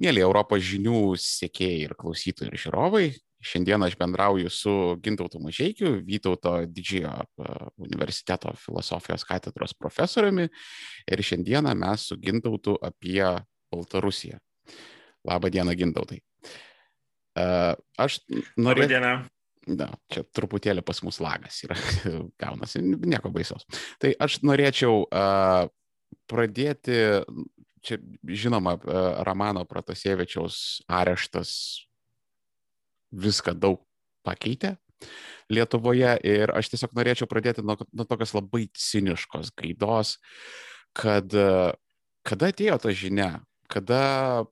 Mėly Europos žinių sėkėjai ir klausytojai ir žiūrovai, šiandien aš bendrauju su Gintautu Mažiekiu, Vytauto didžiojo e, universiteto filosofijos katedros profesoriumi ir šiandieną mes su Gintautu apie Baltarusiją. Labą dieną, Gintautai. E, aš norėčiau. Labą dieną. Na, čia truputėlį pas mus lagas yra, gaunasi, nieko baisaus. Tai aš norėčiau uh, pradėti čia žinoma, e, Ramano Protasievičiaus areštas viską daug pakeitė Lietuvoje ir aš tiesiog norėčiau pradėti nuo, nuo tokios labai ciniškos gaidos, kad e, kada atėjo ta žinia, kada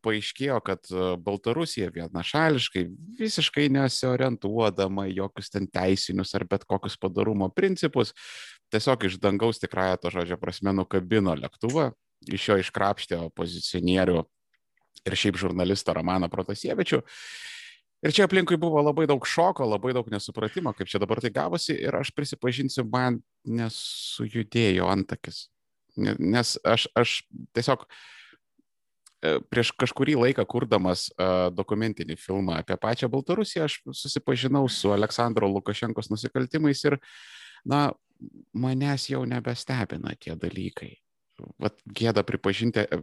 paaiškėjo, kad e, Baltarusija vienašališkai, visiškai nesiorientuodama jokius ten teisinius ar bet kokius padarumo principus, tiesiog iš dangaus tikrąją to žodžio prasme nukabino lėktuvą iš jo iškrapštė opozicionierių ir šiaip žurnalistą Romaną Protasievičių. Ir čia aplinkui buvo labai daug šoko, labai daug nesupratimo, kaip čia dabar tai gavosi ir aš prisipažinsiu, man nesujudėjo antakis. Nes aš, aš tiesiog e, prieš kažkurį laiką kurdamas uh, dokumentinį filmą apie pačią Baltarusiją, aš susipažinau su Aleksandro Lukašenkos nusikaltimais ir, na, manęs jau nebestebina tie dalykai vat, gėda pripažinti, e,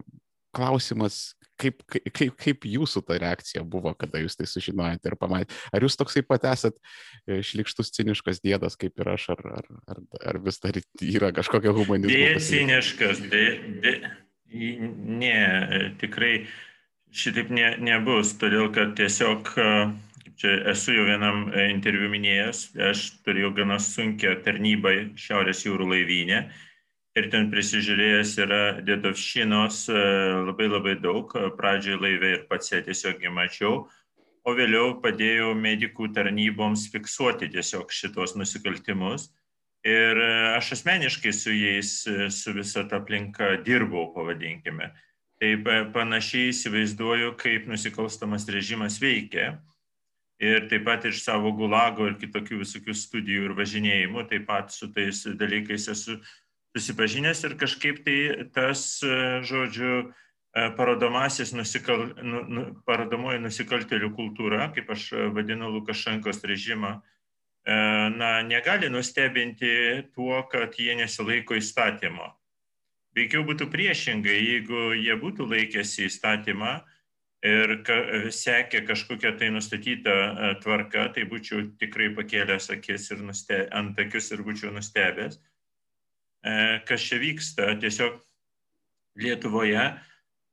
klausimas, kaip, kaip, kaip jūsų ta reakcija buvo, kada jūs tai sužinojate ir pamatėte. Ar jūs toksai pat esat e, šlikštus, ciniškas dėdas, kaip ir aš, ar, ar, ar, ar vis dar yra kažkokia humanizmo? Dėja, ciniškas, dėja, dėja, ne, tikrai šitaip ne, nebus, todėl kad tiesiog čia esu jau vienam interviu minėjęs, aš turėjau gana sunkę tarnybą Šiaurės jūrų laivynę ir ten prisižiūrėjęs yra dėdovščinos e, labai labai daug. Pradžioje laivė ir pats ją tiesiog mačiau, o vėliau padėjau medikų tarnyboms fiksuoti tiesiog šitos nusikaltimus. Ir e, aš asmeniškai su jais, e, su visa ta aplinka dirbau, pavadinkime. Taip panašiai įsivaizduoju, kaip nusikalstamas režimas veikia. Ir taip pat iš savo gulago ir kitokių visokių studijų ir važinėjimų, taip pat su tais dalykais esu susipažinęs ir kažkaip tai tas, e, žodžiu, e, parodomasis nusikal, nu, nu, parodomoji nusikaltelių kultūra, kaip aš vadinu Lukašenkos režimą, e, na, negali nustebinti tuo, kad jie nesilaiko įstatymo. Veikiau būtų priešingai, jeigu jie būtų laikęsi įstatymą ir ka, sekė kažkokią tai nustatytą tvarką, tai būčiau tikrai pakėlęs akis ir nuste, ant akius ir būčiau nustebęs. E, kas čia vyksta tiesiog Lietuvoje.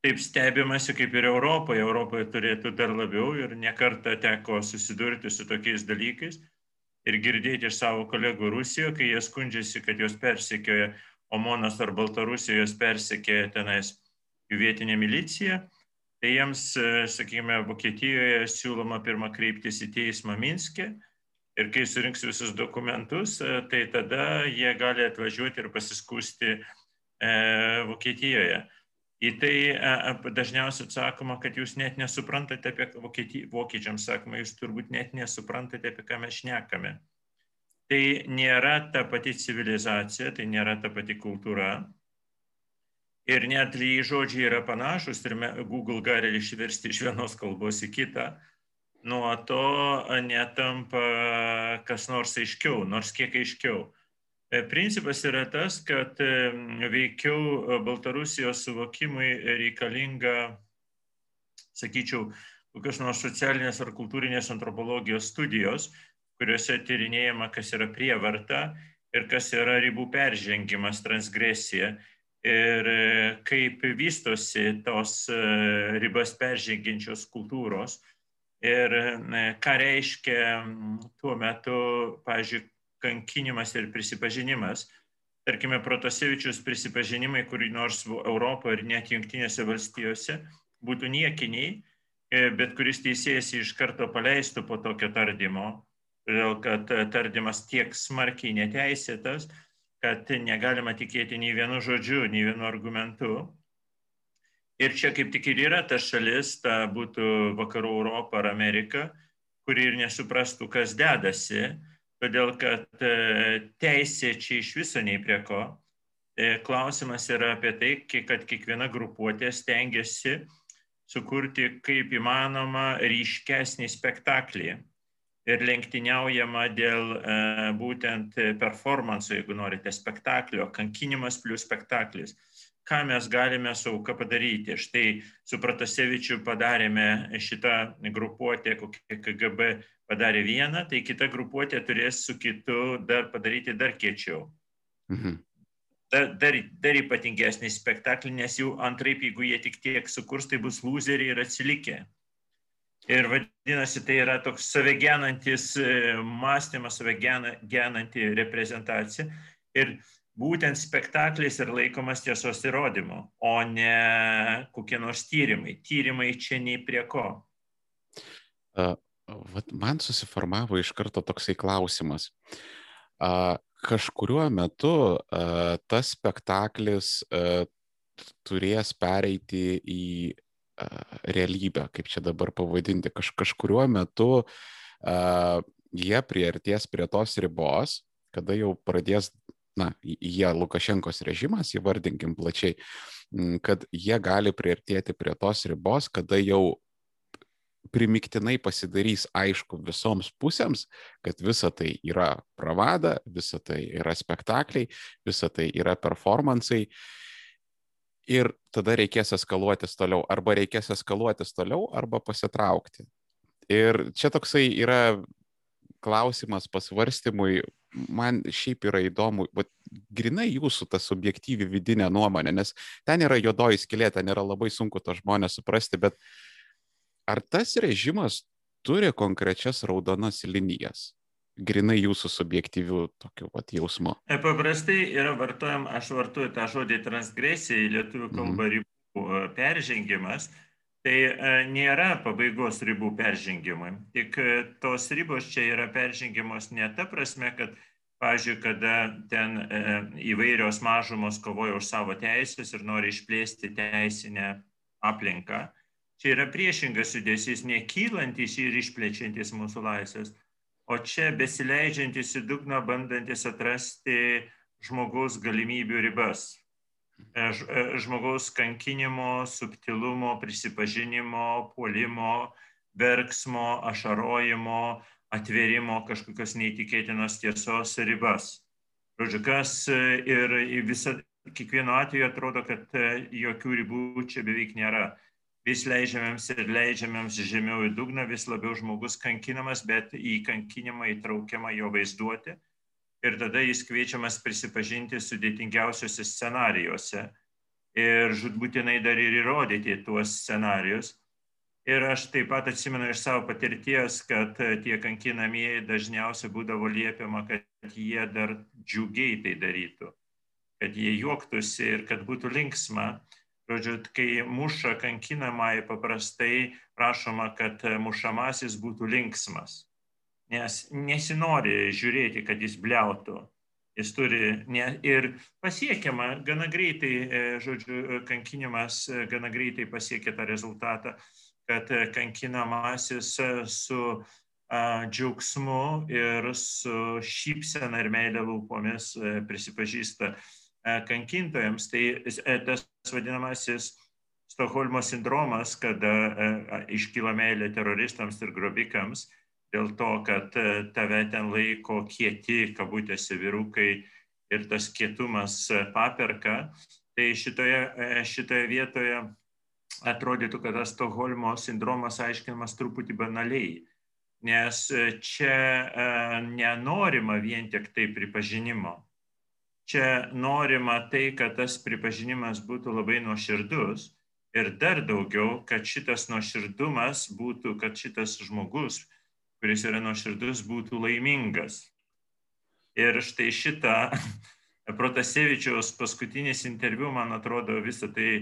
Taip stebimasi kaip ir Europoje. Europoje turėtų dar labiau ir nekarta teko susidurti su tokiais dalykais ir girdėti iš savo kolegų Rusijoje, kai jie skundžiasi, kad jos persekioja Omonas ar Baltarusija, jos persekioja tenais jų vietinė milicija. Tai jiems, e, sakykime, Vokietijoje siūloma pirmą kreiptis į teismą Minske Ir kai surinks visus dokumentus, e, tai tada jie gali atvažiuoti ir pasiskūsti e, Vokietijoje. Į tai e, dažniausiai atsakoma, kad jūs net nesuprantate apie Vokietiją, vokiečiams sakoma, jūs turbūt net nesuprantate, apie ką mes šnekame. Tai nėra ta pati civilizacija, tai nėra ta pati kultūra. Ir net jei žodžiai yra panašus ir Google gali išversti iš vienos kalbos į kitą, nuo to netampa kas nors aiškiau, nors kiek aiškiau. E, principas yra tas, kad veikiau Baltarusijos suvokimui reikalinga, sakyčiau, kokios nors socialinės ar kultūrinės antropologijos studijos, kuriuose tyrinėjama, kas yra prievarta ir kas yra ribų peržengimas, transgresija ir e, kaip vystosi tos e, ribas peržengiančios kultūros ir ką reiškia tuo metu, pažiūrėjau, kankinimas ir prisipažinimas. Tarkime, Protasevičius prisipažinimai, kurį nors Europoje ir net Junktinėse valstijose būtų niekiniai, e, bet kuris teisėjas iš karto paleistų po tokio tardymo, todėl kad tardymas tiek smarkiai neteisėtas, kad negalima tikėti nei vienu žodžiu, nei vienu argumentu. Ir čia kaip tik ir yra ta šalis, ta būtų Vakarų Europa ar Amerika, kuri ir nesuprastų, kas dedasi, todėl kad e, teisė čia iš viso nei prie ko. E, klausimas yra apie tai, kad kiekviena grupuotė stengiasi sukurti kaip įmanoma ryškesnį spektaklį. Ir lenktyniaujama dėl e, būtent performanso, jeigu norite, spektaklio, kankinimas plus spektaklis. Ką mes galime su auka padaryti? Štai su Pratasevičiu padarėme šitą grupuotę, kokie KGB padarė vieną, tai kita grupuotė turės su kitu dar padaryti dar kiečiau. Mhm dar, dar, dar ypatingesnį spektaklį, nes jau antraip, jeigu jie tik tiek sukurs, tai bus loseriai ir atsilikę. Ir vadinasi, tai yra toks savegenantis e, mąstymas, savegenanti reprezentacija. Ir būtent spektaklis ir laikomas tiesos įrodymu, o ne kokie nors tyrimai. Tyrimai čia nei prie ko. Uh, vat man susiformavo iš karto toksai klausimas. Uh, kažkuriuo metu uh, tas spektaklis uh, turės pereiti į uh, realybę, kaip čia dabar pavadinti. Kaž, kažkuriuo metu uh, jie priartės prie tos ribos, kada jau pradės, na, jie Lukašenkos režimas, įvardinkim plačiai, kad jie gali priartėti prie tos ribos, kada jau primiktinai pasidarys aišku visoms pusėms, kad visa tai yra pravada, visa tai yra spektakliai, visa tai yra performansai. Ir tada reikės eskaluotis toliau. Arba reikės eskaluotis toliau, arba pasitraukti. Ir čia toksai yra klausimas pasvarstymui. Man šiaip yra įdomu, bet grinai jūsų ta subjektyvi vidinė nuomonė, nes ten yra juodoji skilė, ten yra labai sunku to žmonės suprasti, bet ar tas režimas turi konkrečias raudonas linijas? Grinai jūsų subjektyvių tokių pat jausmų. E, paprastai yra vartojama, aš vartoju tą žodį transgresija į lietuvių mhm. kalbą mm. ribų peržengimas. Tai e, nėra pabaigos ribų peržengimui. Tik tos ribos čia yra peržengimos ne ta prasme, kad, pavyzdžiui, kada ten įvairios mažumos kovoja už savo teisės ir nori išplėsti teisinę aplinką, Čia yra priešingas judesys, nekylantis ir išplečiantis mūsų laisvės, o čia besileidžiantis į dugną, bandantis atrasti žmogaus galimybių ribas. E, e, žmogaus kankinimo, subtilumo, prisipažinimo, puolimo, verksmo, ašarojimo, atverimo kažkokios neįtikėtinos tiesos ribas. Žodžiu, kas e, ir visą, kiekvienu atveju atrodo, kad jokių ribų čia beveik nėra vis leidžiamiems ir leidžiamiems žemiau į dugną, vis labiau žmogus kankinamas, bet į kankinimą įtraukiama jo vaizduoti. Ir tada jis kviečiamas prisipažinti sudėtingiausiose scenarijuose ir žudbūtinai dar ir įrodyti tuos scenarijus. Ir aš taip pat atsimenu iš savo patirties, kad tie kankinamieji dažniausiai būdavo liepiama, kad jie dar džiugiai tai darytų, kad jie juoktųsi ir kad būtų linksma. Žodžiu, kai muša kankinamai paprastai prašoma, kad mušamasis būtų linksmas, nes nesinori žiūrėti, kad jis bliautų. Jis turi ne, ir pasiekiama gana greitai, e, žodžiu, kankinimas e, gana greitai pasiekia tą rezultatą, kad kankinamasis su a, džiaugsmu ir su šypsena ir meilė lūpomis e, prisipažįsta, E, kankintojams, tai e, tas vadinamasis Stokholmo sindromas, kada e, iškyla meilė teroristams ir grobikams dėl to, kad tave ten laiko kieti, kabutėse vyrukai ir tas kietumas paperka, tai šitoje, šitoje vietoje atrodytų, kad tas Stokholmo sindromas aiškinamas truputį banaliai, nes čia nenorima vien tik tai pripažinimo. Čia norima tai, kad tas pripažinimas būtų labai nuoširdus ir dar daugiau, kad šitas nuoširdumas būtų, kad šitas žmogus, kuris yra nuoširdus, būtų laimingas. Ir štai šitą Protasevičiaus paskutinis interviu, man atrodo, visą tai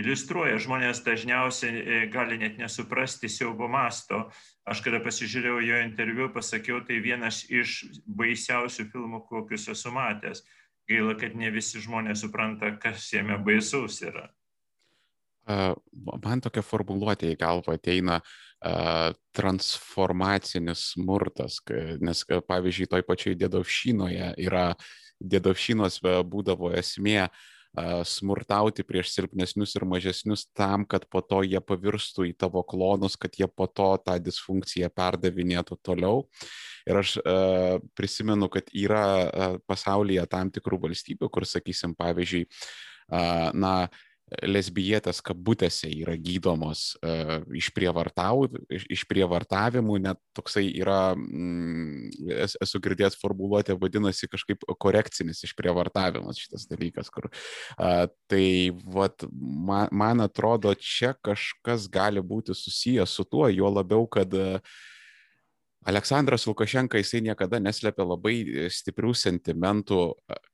iliustruoja. Žmonės dažniausiai e, gali net nesuprasti siaubo masto. Aš kada pasižiūrėjau jo interviu, pasakiau, tai vienas iš baisiausių filmų, kokius esu matęs gaila, kad ne visi žmonės supranta, kas jame baisaus yra. Man tokia formuluotė į galvą ateina transformacinis smurtas, nes pavyzdžiui, toj pačioj dėdovšynoje yra, dėdovšynos būdavo esmė smurtauti prieš silpnesnius ir mažesnius tam, kad po to jie pavirstų į tavo klonus, kad jie po to tą disfunkciją perdavinėtų toliau. Ir aš uh, prisimenu, kad yra uh, pasaulyje tam tikrų valstybių, kur, sakysim, pavyzdžiui, uh, na, uh, lesbietės kabutėse yra gydomos uh, išprievartavimų, net toksai yra, mm, esu girdėjęs formuluotę, vadinasi kažkaip korekcinis išprievartavimas šitas dalykas, kur uh, tai vat, man, man atrodo, čia kažkas gali būti susijęs su tuo, juo labiau, kad uh, Aleksandras Lukašenka jisai niekada neslėpė labai stiprių sentimentų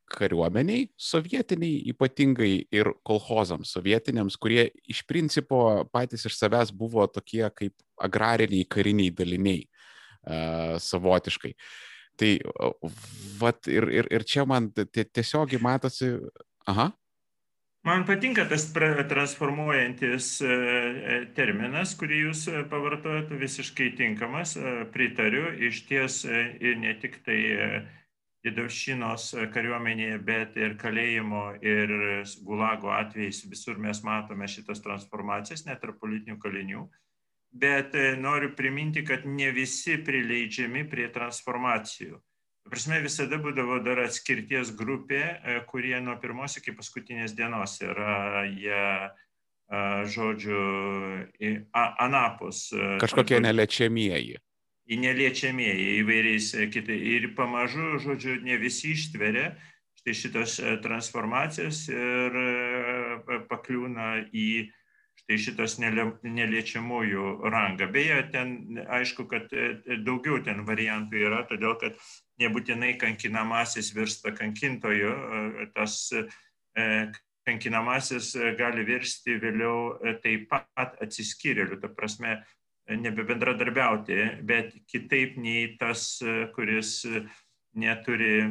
kariuomeniai sovietiniai ypatingai ir kolhozams sovietiniams, kurie iš principo patys iš savęs buvo tokie kaip agrariniai kariniai daliniai uh, savotiškai. Tai vat, ir, ir, ir čia man tiesiog matosi, aha. Man patinka tas transformuojantis e, e, terminas, kurį jūs e, pavartojate, visiškai tinkamas, pritariu, iš ties ir ne tik tai Didaušinos kariuomenėje, bet ir kalėjimo ir gulago atvejais visur mes matome šitas transformacijas, net ir politinių kalinių. Bet noriu priminti, kad ne visi prileidžiami prie transformacijų. Prasme, visada būdavo dar atskirties grupė, e, kurie nuo pirmos iki paskutinės dienos yra jie, žodžiu, anapus. E, Kažkokie neliečiamieji. Į neliečiamieji įvairiais kitai. Ir pamažu, žodžiu, ne visi ištveria štai šitas transformacijas ir pakliūna į štai šitas neliečiamųjų rangą. Beje, ten aišku, kad daugiau ten variantų yra, todėl kad nebūtinai kankinamasis virsta kankintoju, tas kankinamasis gali virsti vėliau taip pat atsiskyrėliu, ta prasme, nebebendradarbiauti, bet kitaip nei tas, kuris neturi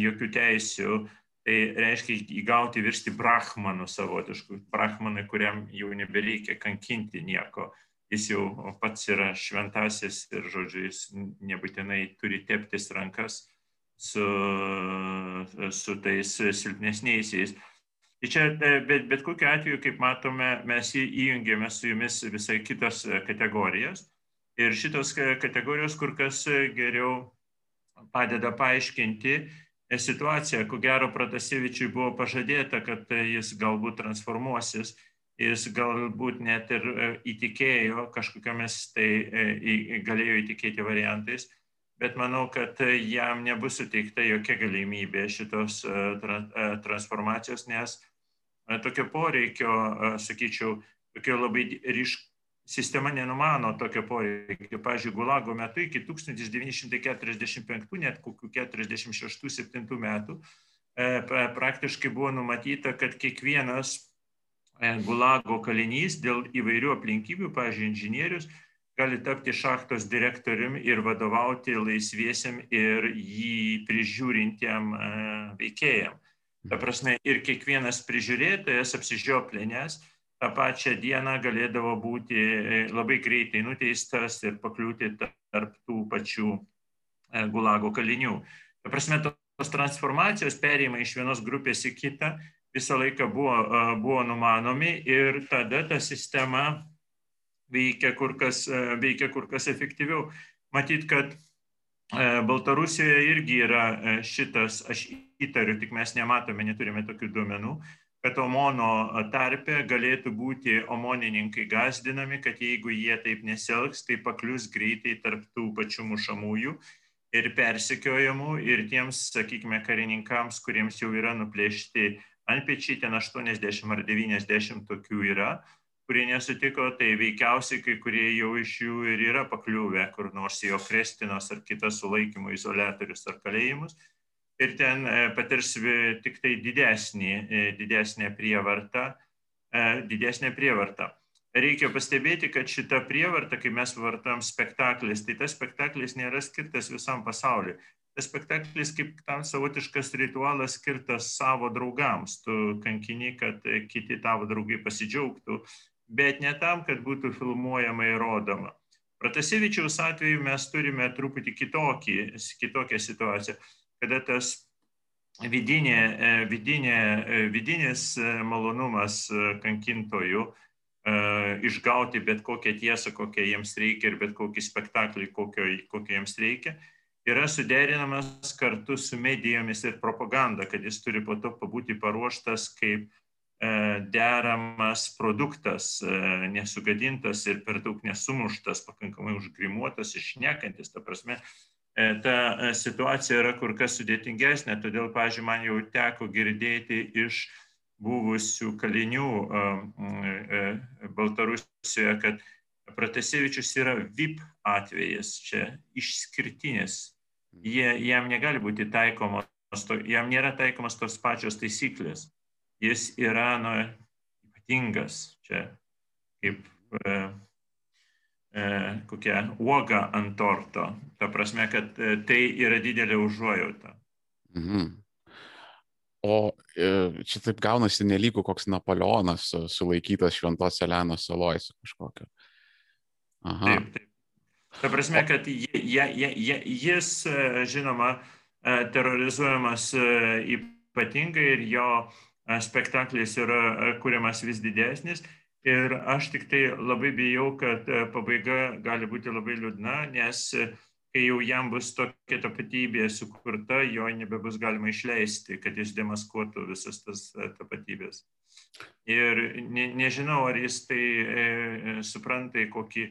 jokių teisių, tai reiškia įgauti virsti brahmanu savotišku, brahmanui, kuriam jau nebereikia kankinti nieko jis jau pats yra šventasis ir, žodžiu, jis nebūtinai turi teptis rankas su, su tais silpnesniaisiais. Tai čia, bet, bet kokiu atveju, kaip matome, mes įjungėme su jumis visai kitas kategorijas. Ir šitos kategorijos kur kas geriau padeda paaiškinti situaciją. Ko gero, Protasevičiui buvo pažadėta, kad jis galbūt transformuosis jis galbūt net ir e, įtikėjo kažkokiamis tai e, galėjo įtikėti variantais, bet manau, kad jam nebus suteikta jokia galimybė šitos e, transformacijos, nes tokio poreikio, sakyčiau, tokio labai ryškų sistema nenumano tokio poreikio. Pavyzdžiui, Gulago metu iki 1945, net kokių 46-7 metų praktiškai buvo numatyta, kad kiekvienas E, gulago kalinys dėl įvairių aplinkybių, pavyzdžiui, inžinierius, gali tapti šachtos direktoriumi ir vadovauti laisviesiam ir jį prižiūrintiem e, veikėjam. Ta prasme, ir kiekvienas prižiūrėtojas apsižioplinės tą pačią dieną galėdavo būti e, labai greitai nuteistas ir pakliūti tarp tų pačių gulago kalinių. Ta prasme, tos transformacijos perėjimai iš vienos grupės į kitą visą laiką buvo, buvo numanomi ir tada ta sistema veikia kur kas, veikia kur kas efektyviau. Matyt, kad Baltarusijoje irgi yra šitas, aš įtariu, tik mes nematome, neturime tokių duomenų, kad omono tarpe galėtų būti omonininkai gazdinami, kad jeigu jie taip nesielgs, tai paklius greitai tarp tų pačių mušamųjų ir persekiojamų ir tiems, sakykime, karininkams, kuriems jau yra nuplėšti antpečiai ten 80 ar 90 tokių yra, kurie nesutiko, tai veikiausiai kai kurie jau iš jų ir yra pakliuvę kur nors į Okrestinos ar kitas sulaikymo izolatorius ar kalėjimus. Ir ten e, patirs tik tai didesnį, e, didesnę prievartą, e, didesnę prievartą. Reikia pastebėti, kad šita prievarta, kai mes vartam spektaklis, tai tas spektaklis nėra skirtas visam pasauliu tas spektaklis kaip tam savotiškas ritualas skirtas savo draugams. Tu kankini, kad kiti tavo draugai pasidžiaugtų, bet ne tam, kad būtų filmuojama ir rodoma. Pratasevičiaus atveju mes turime truputį kitokį, kitokią situaciją, kada tas vidinė, vidinė, vidinis malonumas kankintojų išgauti bet kokią tiesą, kokią jiems reikia ir bet kokį spektaklį, kokio, kokio jiems reikia, yra suderinamas kartu su medijomis ir propaganda, kad jis turi po to pabūti paruoštas kaip deramas produktas, nesugadintas ir per daug nesumuštas, pakankamai užgrimuotas, išnekantis. Ta prasme, ta situacija yra kur kas sudėtingesnė, todėl, pažiūrėjau, man jau teko girdėti iš buvusių kalinių Baltarusijoje, kad Protasevičius yra VIP atvejas, čia išskirtinis. Jie, jam negali būti taikomos, jam nėra taikomas tos pačios taisyklės. Jis yra nu, ypatingas, čia kaip e, e, kokia uoga ant torto. Ta prasme, kad e, tai yra didelė užuojauta. Mhm. O e, čia taip gaunasi nelygų koks Napoleonas sulaikytas Šventos Elenos saloje su kažkokiu. Aha. Taip, taip. Ta prasme, kad jis, e, žinoma, e, terrorizuojamas ypatingai ir jo spektaklis yra kuriamas vis didesnis. Ir aš tik tai labai bijau, kad pabaiga gali būti labai liūdna, nes kai jau jam bus tokia tapatybė sukurta, jo nebebus galima išleisti, kad jis demaskuotų visas tas e, tapatybės. Ir ne, nežinau, ar jis tai e, e supranta, kokį,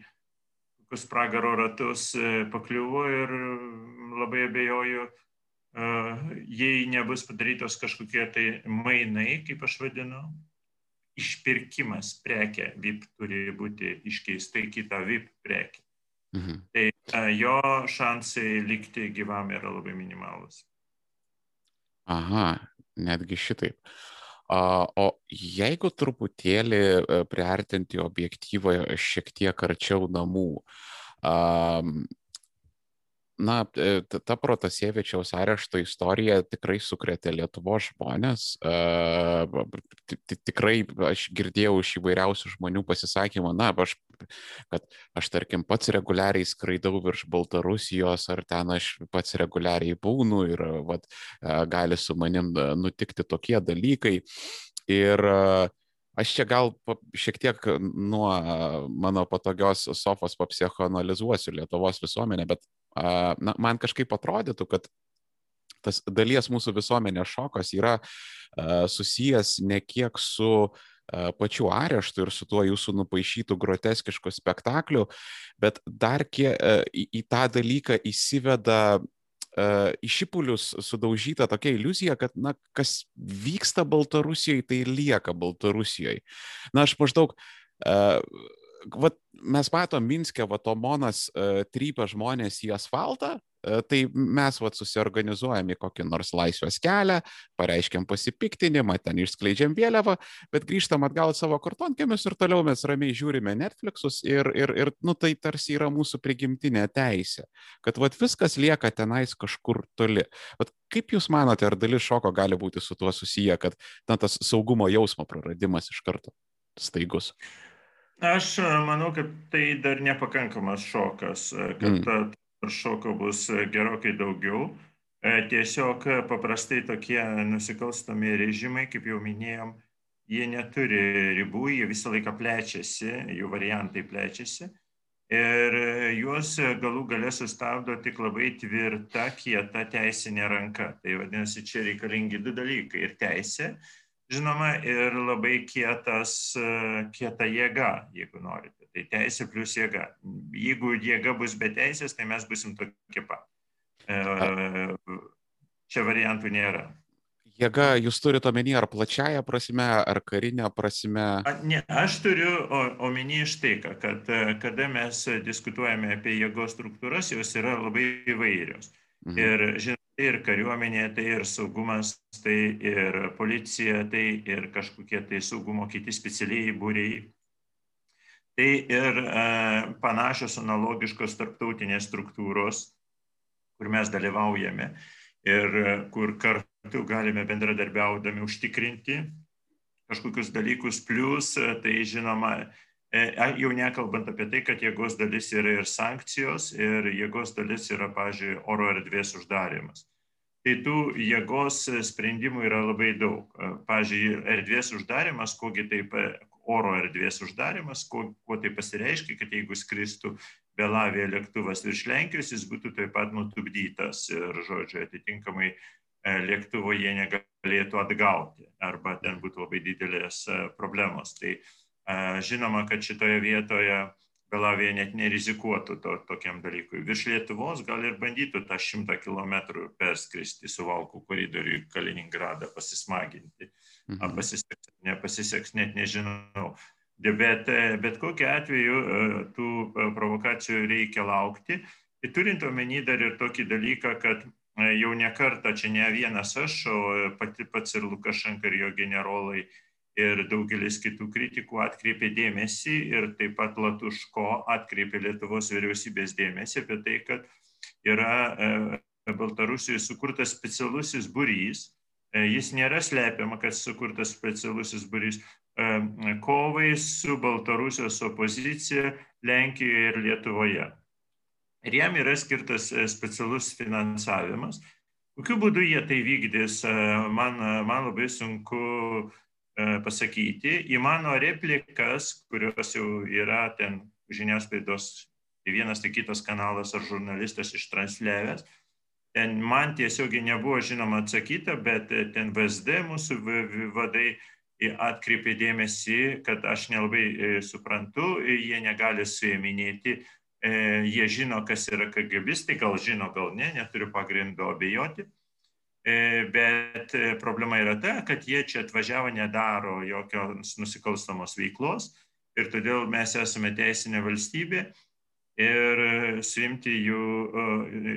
kokius pragaro ratus e, pakliuvo ir labai abejoju, e, jei nebus padarytos kažkokie tai mainai, kaip aš vadinu, išpirkimas prekia VIP turi būti iškeista į kitą VIP prekę. Mhm. Tai e, jo šansai likti gyvam yra labai minimalus. Aha, netgi šitaip. O jeigu truputėlį e, priartinti objektyvą šiek tiek arčiau namų, na, e, ta Protasievičiaus arešto istorija tikrai sukrėtė Lietuvo žmonės. Tikrai aš girdėjau iš įvairiausių žmonių pasisakymą, na, aš, kad aš, tarkim, pats reguliariai skraidau virš Baltarusijos, ar ten aš pats reguliariai būnu ir vat, gali su manim nutikti tokie dalykai. Ir Aš čia gal šiek tiek nuo mano patogios sofos papsichoanalizuosiu Lietuvos visuomenę, bet na, man kažkaip atrodytų, kad tas dalies mūsų visuomenės šokas yra susijęs ne kiek su pačiu areštu ir su tuo jūsų nupaišytų groteskišku spektakliu, bet dar kiek į, į tą dalyką įsiveda į šipulius sudaužyta tokia iliuzija, kad, na, kas vyksta Baltarusijoje, tai lieka Baltarusijoje. Na, aš maždaug uh, vat, mes matom Minske, va, Tomonas uh, trypia žmonės į asfaltą, uh, tai mes vat, susiorganizuojam į kokį nors laisvės kelią, pareiškiam pasipiktinimą, ten išskleidžiam vėliavą, bet grįžtam atgal savo kartonkėmis ir toliau mes ramiai žiūrime Netflixus ir, ir, ir nu, tai tarsi yra mūsų prigimtinė teisė, kad vat, viskas lieka tenais kažkur toli. Vat, kaip Jūs manote, ar dalis šoko gali būti su tuo susiję, kad na, tas saugumo jausmo praradimas iš karto staigus? Aš e, manau, kad tai dar nepakankamas šokas, e, kad mm. šoko bus gerokai daugiau. E, tiesiog paprastai tokie nusikalstami režimai, kaip jau minėjom, jie neturi ribų, jie visą laiką plečiasi, jų variantai plečiasi. Ir juos galų galę sustabdo tik labai tvirta, kieta teisinė ranka. Tai vadinasi, čia reikalingi du dalykai - ir teisė, žinoma, ir labai kietas, kieta jėga, jeigu norite. Tai teisė plus jėga. Jeigu jėga bus be teisės, tai mes busim tokie pat. E, čia variantų nėra. Jėga, jūs turite omeny ar plačiaja prasme, ar karinė prasme? Ne, aš turiu omeny štai kad kada mes diskutuojame apie jėgos struktūras, jos yra labai įvairios. Mhm. Ir žinoma, tai ir kariuomenė, tai ir saugumas, tai ir policija, tai ir kažkokie tai saugumo kiti specialiai būriai. Tai ir e, panašios analogiškos tarptautinės struktūros, kur mes dalyvaujame ir e, kur kartu galime bendradarbiaudami užtikrinti kažkokius dalykus. Plus, e, tai žinoma, jau nekalbant apie tai, kad jėgos dalis yra ir sankcijos, ir jėgos dalis yra, pažiūrėjau, oro erdvės uždarimas. tai tų jėgos sprendimų yra labai daug. Pavyzdžiui, erdvės uždarimas, kogi taip oro erdvės uždarimas, kuo, kuo tai pasireiškia, kad jeigu skristų Belavija lėktuvas virš Lenkijos, jis būtų taip pat nutupdytas ir, žodžiu, atitinkamai lėktuvo jie negalėtų atgauti arba ten būtų labai didelės problemos. Tai žinoma, kad šitoje vietoje Belavija net nerizikuotų to, tokiam dalykui. Virš Lietuvos gal ir bandytų tą šimtą kilometrų perskristi su Valkų koridoriu į Kaliningradą, pasismaginti. Mhm. Pasiseks, nepasiseks, net nežinau. Bet, bet kokiu atveju tų provokacijų reikia laukti. Ir turint omeny dar ir tokį dalyką, kad jau ne kartą, čia ne vienas aš, o pati pats ir Lukašenka ir jo generolai ir daugelis kitų kritikų atkreipė dėmesį ir taip pat Latuško atkreipė Lietuvos vyriausybės dėmesį apie tai, kad yra e, Baltarusijoje sukurtas specialusis būrys. E, jis nėra slepiama, kad sukurtas specialusis būrys e, kovai su Baltarusijos opozicija Lenkijoje ir Lietuvoje. Ir jam yra skirtas specialus finansavimas. Kokiu būdu jie tai vykdys, man, man labai sunku uh, pasakyti į mano replikas, kurios jau yra ten žiniasklaidos, vienas tai kitas kanalas ar žurnalistas ištransliavęs. Ten man tiesiogiai nebuvo žinoma atsakyta, bet ten VSD mūsų vadai atkreipė dėmesį, kad aš nelabai e, suprantu, jie negali suėminėti, e, jie žino, kas yra KGBistai, gal žino, gal ne, neturiu pagrindo abejoti E, bet e, problema yra ta, kad jie čia atvažiavo, nedaro jokios nusikalstamos veiklos ir todėl mes esame teisinė valstybė ir suimti jų,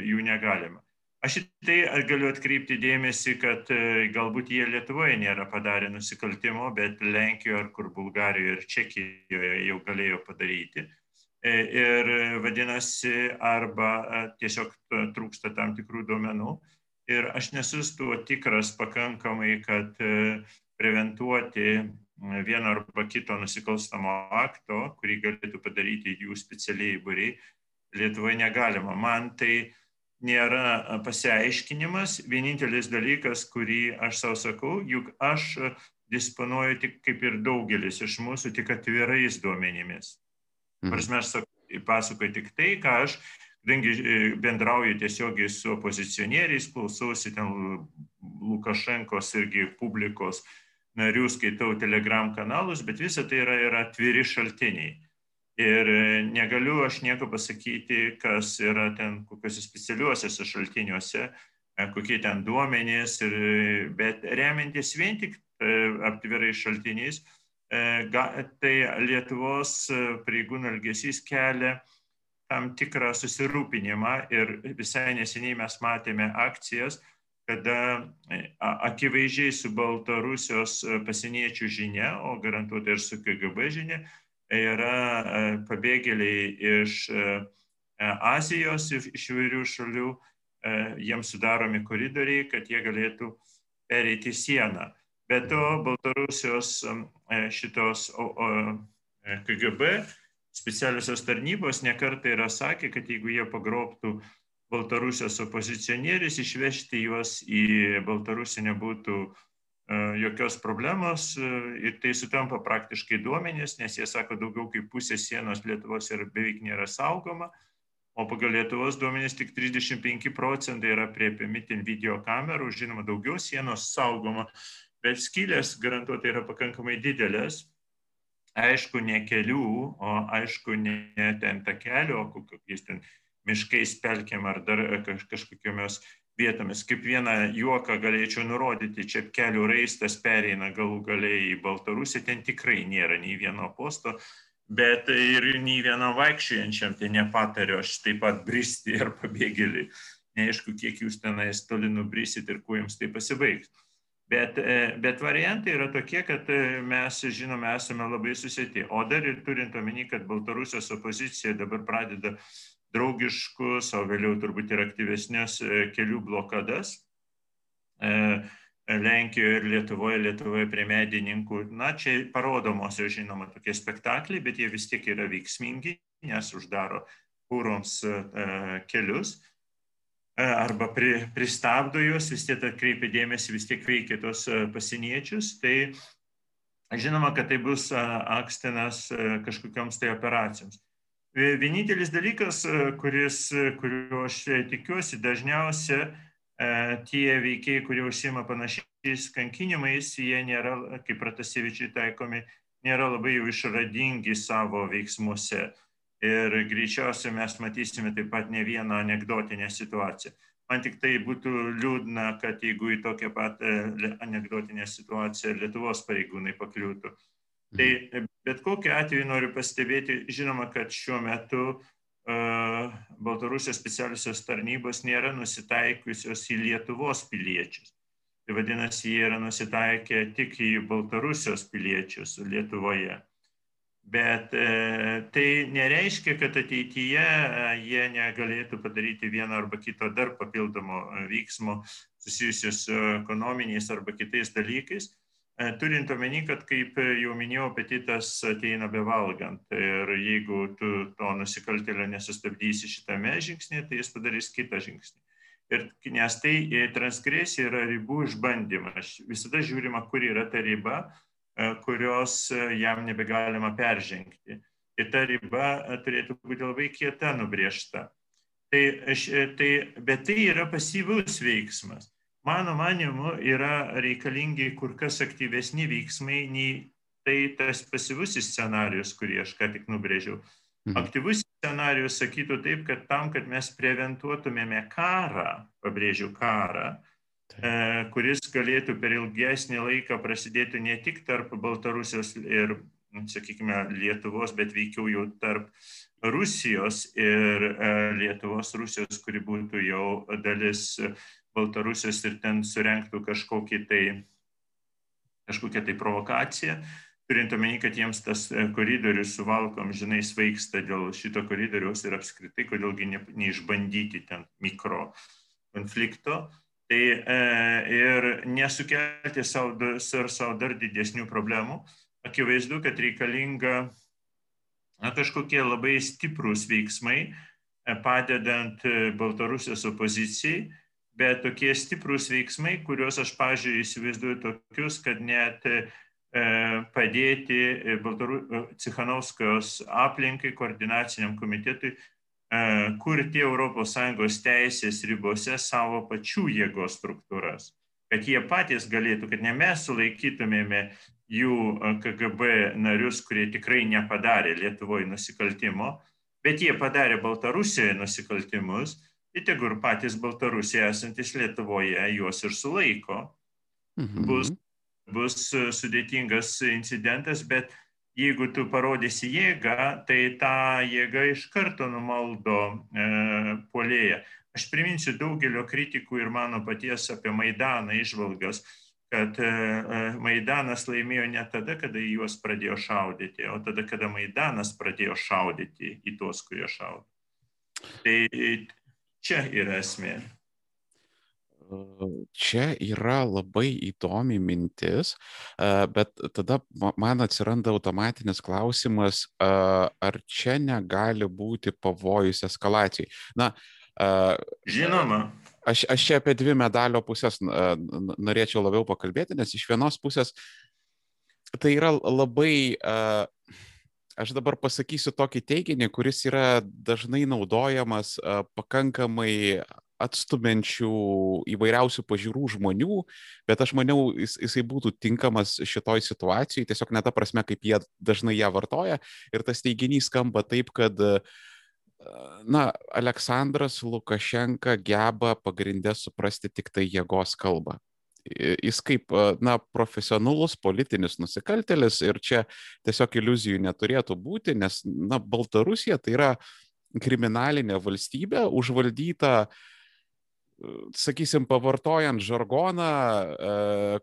jų negalima. Aš į tai galiu atkreipti dėmesį, kad e, galbūt jie Lietuvoje nėra padarę nusikaltimo, bet Lenkijoje ar kur Bulgarijoje ir Čekijoje jau galėjo padaryti. Ir vadinasi, arba tiesiog trūksta tam tikrų duomenų ir aš nesu tuo tikras pakankamai, kad e, preventuoti vieno arba kito nusikalstamo akto, kurį galėtų padaryti jų specialiai būriai, Lietuvoje negalima. Man tai nėra pasiaiškinimas. Vienintelis dalykas, kurį aš savo sakau, juk aš disponuoju tik kaip ir daugelis iš mūsų, tik atvirais duomenimis. Prasme, aš pasakoju tik tai, ką aš kadangi e, bendrauju tiesiogiai su opozicionieriais, klausausi ten Lukašenkos irgi publikos narių, skaitau telegram kanalus, bet visa tai yra, yra atviri šaltiniai. Ir e, negaliu aš nieko pasakyti, kas yra ten kokiuose specialiuosiuose šaltiniuose, e, kokie ten duomenys, ir, bet remiantis vien tik atvirai šaltiniais, tai Lietuvos pareigūnų elgesys kelia tam tikrą susirūpinimą ir visai neseniai mes matėme akcijas, kada e, akivaizdžiai su Baltarusijos e, pasieniečių žinia, o garantuotai ir su KGB žinia, yra e, pabėgėliai iš Azijos, iš įvairių šalių, jiems sudaromi koridoriai, kad jie galėtų pereiti sieną. Be to, Baltarusijos šitos KGB specialiosios tarnybos nekartai yra sakę, kad jeigu jie pagrobtų Baltarusijos opozicionierius, išvežti juos į Baltarusiją nebūtų e, jokios problemos e, ir tai sutampa praktiškai duomenys, nes jie sako, daugiau kaip pusė sienos Lietuvos ir beveik nėra saugoma, o pagal Lietuvos duomenys tik 35 procentai yra priepiami ten video kamerų, žinoma, daugiau sienos saugoma, bet skylės garantuotai yra pakankamai didelės aišku, ne kelių, o aišku, ne ten takelio, o kokiais ten miškais, pelkėm ar dar kažkokiamis vietomis. Kaip vieną juoką galėčiau nurodyti, čia kelių raistas pereina galų galiai į Baltarusiją, ten tikrai nėra nei vieno posto, bet ir nei vienam vaikščiojančiam tai nepatariu aš taip pat bristi ar pabėgėlį. Neaišku, kiek jūs tenais toli nubrisit ir kuo jums tai pasibaigs. Bet, e, bet variantai yra tokie, kad e, mes, žinome, esame labai susėti. O dar ir turint omeny, kad Baltarusijos opozicija dabar pradeda draugiškus, o vėliau turbūt ir aktyvesnės e, kelių blokadas. Lenkijoje ir Lietuvoje, Lietuvoje prie medininkų. Na, čia parodomos jau žinoma tokie spektakliai, bet jie vis tiek yra veiksmingi, nes uždaro kūroms kelius. Arba pri, pristabdo juos, vis tiek atkreipia dėmesį, vis tiek veikia tos pasieniečius, tai žinoma, kad tai bus akstinas kažkokioms tai operacijoms. Vienintelis dalykas, kuris, kuriuo aš tikiuosi, dažniausia tie veikiai, kurie užsima panašiais kankinimais, jie nėra, kaip Pratasevičiai taikomi, nėra labai jau išradingi savo veiksmuose. Ir greičiausiai mes matysime taip pat ne vieną anegdotinę situaciją. Man tik tai būtų liūdna, kad jeigu į tokią pat anegdotinę situaciją Lietuvos pareigūnai pakliūtų. Tai bet kokiu atveju noriu pastebėti, žinoma, kad šiuo metu uh, Baltarusijos specialiosios tarnybos nėra nusitaikusios į Lietuvos piliečius. Tai vadinasi, jie yra nusitaikę tik į Baltarusijos piliečius Lietuvoje. Bet e, tai nereiškia, kad ateityje jie negalėtų padaryti vieno arba kito dar papildomo veiksmo susijusio su ekonominiais arba kitais dalykais E, turint omeny, kad kaip jau minėjau, apetitas ateina bevalgant. Ir jeigu tu to nusikaltėlio nesustabdysi šitame žingsnėje, tai jis padarys kitą žingsnį. Ir, nes tai e, transgresija yra ribų išbandymas. Visada žiūrima, kur yra ta riba, e, kurios jam nebegalima peržengti. Ir ta riba turėtų būti labai kieta nubriežta. Tai, tai, bet tai yra pasyvus veiksmas mano manimu, yra reikalingi kur kas aktyvesni veiksmai nei tai tas pasyvusis scenarius, kurį aš ką tik nubrėžiau. Mhm. Aktyvus scenarius sakytų taip, kad tam, kad mes preventuotumėme karą, pabrėžiu karą, e, kuris galėtų per ilgesnį laiką prasidėti ne tik tarp Baltarusijos ir, sakykime, Lietuvos, bet veikiau jau tarp Rusijos ir e, Lietuvos, Rusijos, kuri būtų jau dalis Baltarusijos ir ten surenktų kažkokį tai, kažkokią tai provokaciją, turint omeny, kad jiems tas e, koridorius su valkom, žinai, svaigsta dėl šito koridoriaus ir apskritai, kodėlgi ne, neišbandyti ten mikro konflikto. Tai e, ir nesukelti savo, savo dar didesnių problemų. Akivaizdu, kad reikalinga na, kažkokie labai stiprūs veiksmai, e, padedant e, Baltarusijos opozicijai bet tokie stiprūs veiksmai, kuriuos aš, pažiūrėjau, įsivaizduoju tokius, kad net e, padėti Baltaru, Cichanovskos aplinkai, koordinaciniam komitetui, kurti ES teisės ribose savo pačių jėgos struktūras. Kad jie patys galėtų, kad ne mes sulaikytumėme jų KGB narius, kurie tikrai nepadarė Lietuvoje nusikaltimo, bet jie padarė Baltarusijoje nusikaltimus tai tegu ir patys Baltarusija esantis Lietuvoje juos ir sulaiko. Mhm. Bus, bus sudėtingas incidentas, bet jeigu tu parodysi jėgą, tai tą jėgą iš karto numaldo e, polėje. Aš priminsiu daugelio kritikų ir mano paties apie Maidaną išvalgas, kad e, e Maidanas laimėjo ne tada, kada į juos pradėjo šaudyti, o tada, kada Maidanas pradėjo šaudyti į tuos, kurie šaudė. Tai Čia yra esmė. Čia yra labai įdomi mintis, bet tada man atsiranda automatinis klausimas, ar čia negali būti pavojus eskalacijai. Na, Žinoma. Aš, aš čia apie dvi medalio pusės norėčiau labiau pakalbėti, nes iš vienos pusės tai yra labai aš dabar pasakysiu tokį teiginį, kuris yra dažnai naudojamas pakankamai atstumenčių įvairiausių pažiūrų žmonių, bet aš maniau, jis, jisai būtų tinkamas šitoj situacijai, tiesiog ne ta prasme, kaip jie dažnai ją vartoja. Ir tas teiginys skamba taip, kad na, Aleksandras Lukašenka geba pagrindę suprasti tik tai jėgos kalbą jis kaip na, profesionalus politinis nusikaltelis ir čia tiesiog iliuzijų neturėtų būti, nes na, Baltarusija tai yra kriminalinė valstybė užvaldyta, sakysim, pavartojant žargoną,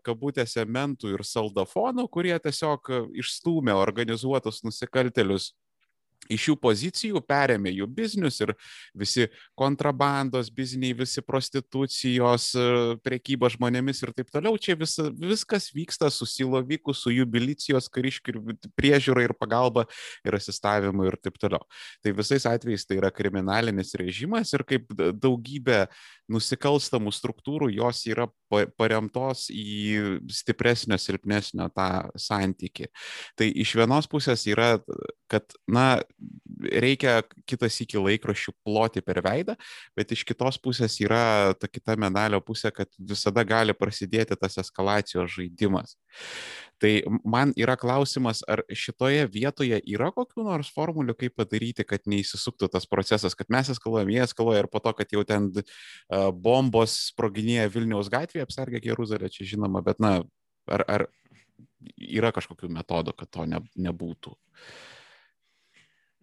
kabutėse mentų ir saldafonų, kurie tiesiog išstūmė organizuotus nusikaltelius iš jų pozicijų perėmė jų biznius ir visi kontrabandos bizniai, visi prostitucijos, e, priekyba žmonėmis ir taip toliau. Čia vis, viskas vyksta su silovyku, su jų milicijos kariškių priežiūra ir pagalba ir asistavimu ir taip toliau. Tai visais atvejais tai yra kriminalinis režimas ir kaip daugybė nusikalstamų struktūrų, jos yra paremtos į stipresnio, silpnesnio tą santyki. Tai iš vienos pusės yra, kad, na, reikia kitas iki laikraščių ploti per veidą, bet iš kitos pusės yra ta kita medalio pusė, kad visada gali prasidėti tas eskalacijos žaidimas. Tai man yra klausimas, ar šitoje vietoje yra kokių nors formulių, kaip padaryti, kad neįsisuktų tas procesas, kad mes eskaluojam, jie eskaluoja ir po to, kad jau ten uh, bombos sproginėja Vilniaus gatvėje, apsargė Jeruzalę, čia žinoma, bet na, ar, ar yra kažkokių metodų, kad to ne, nebūtų?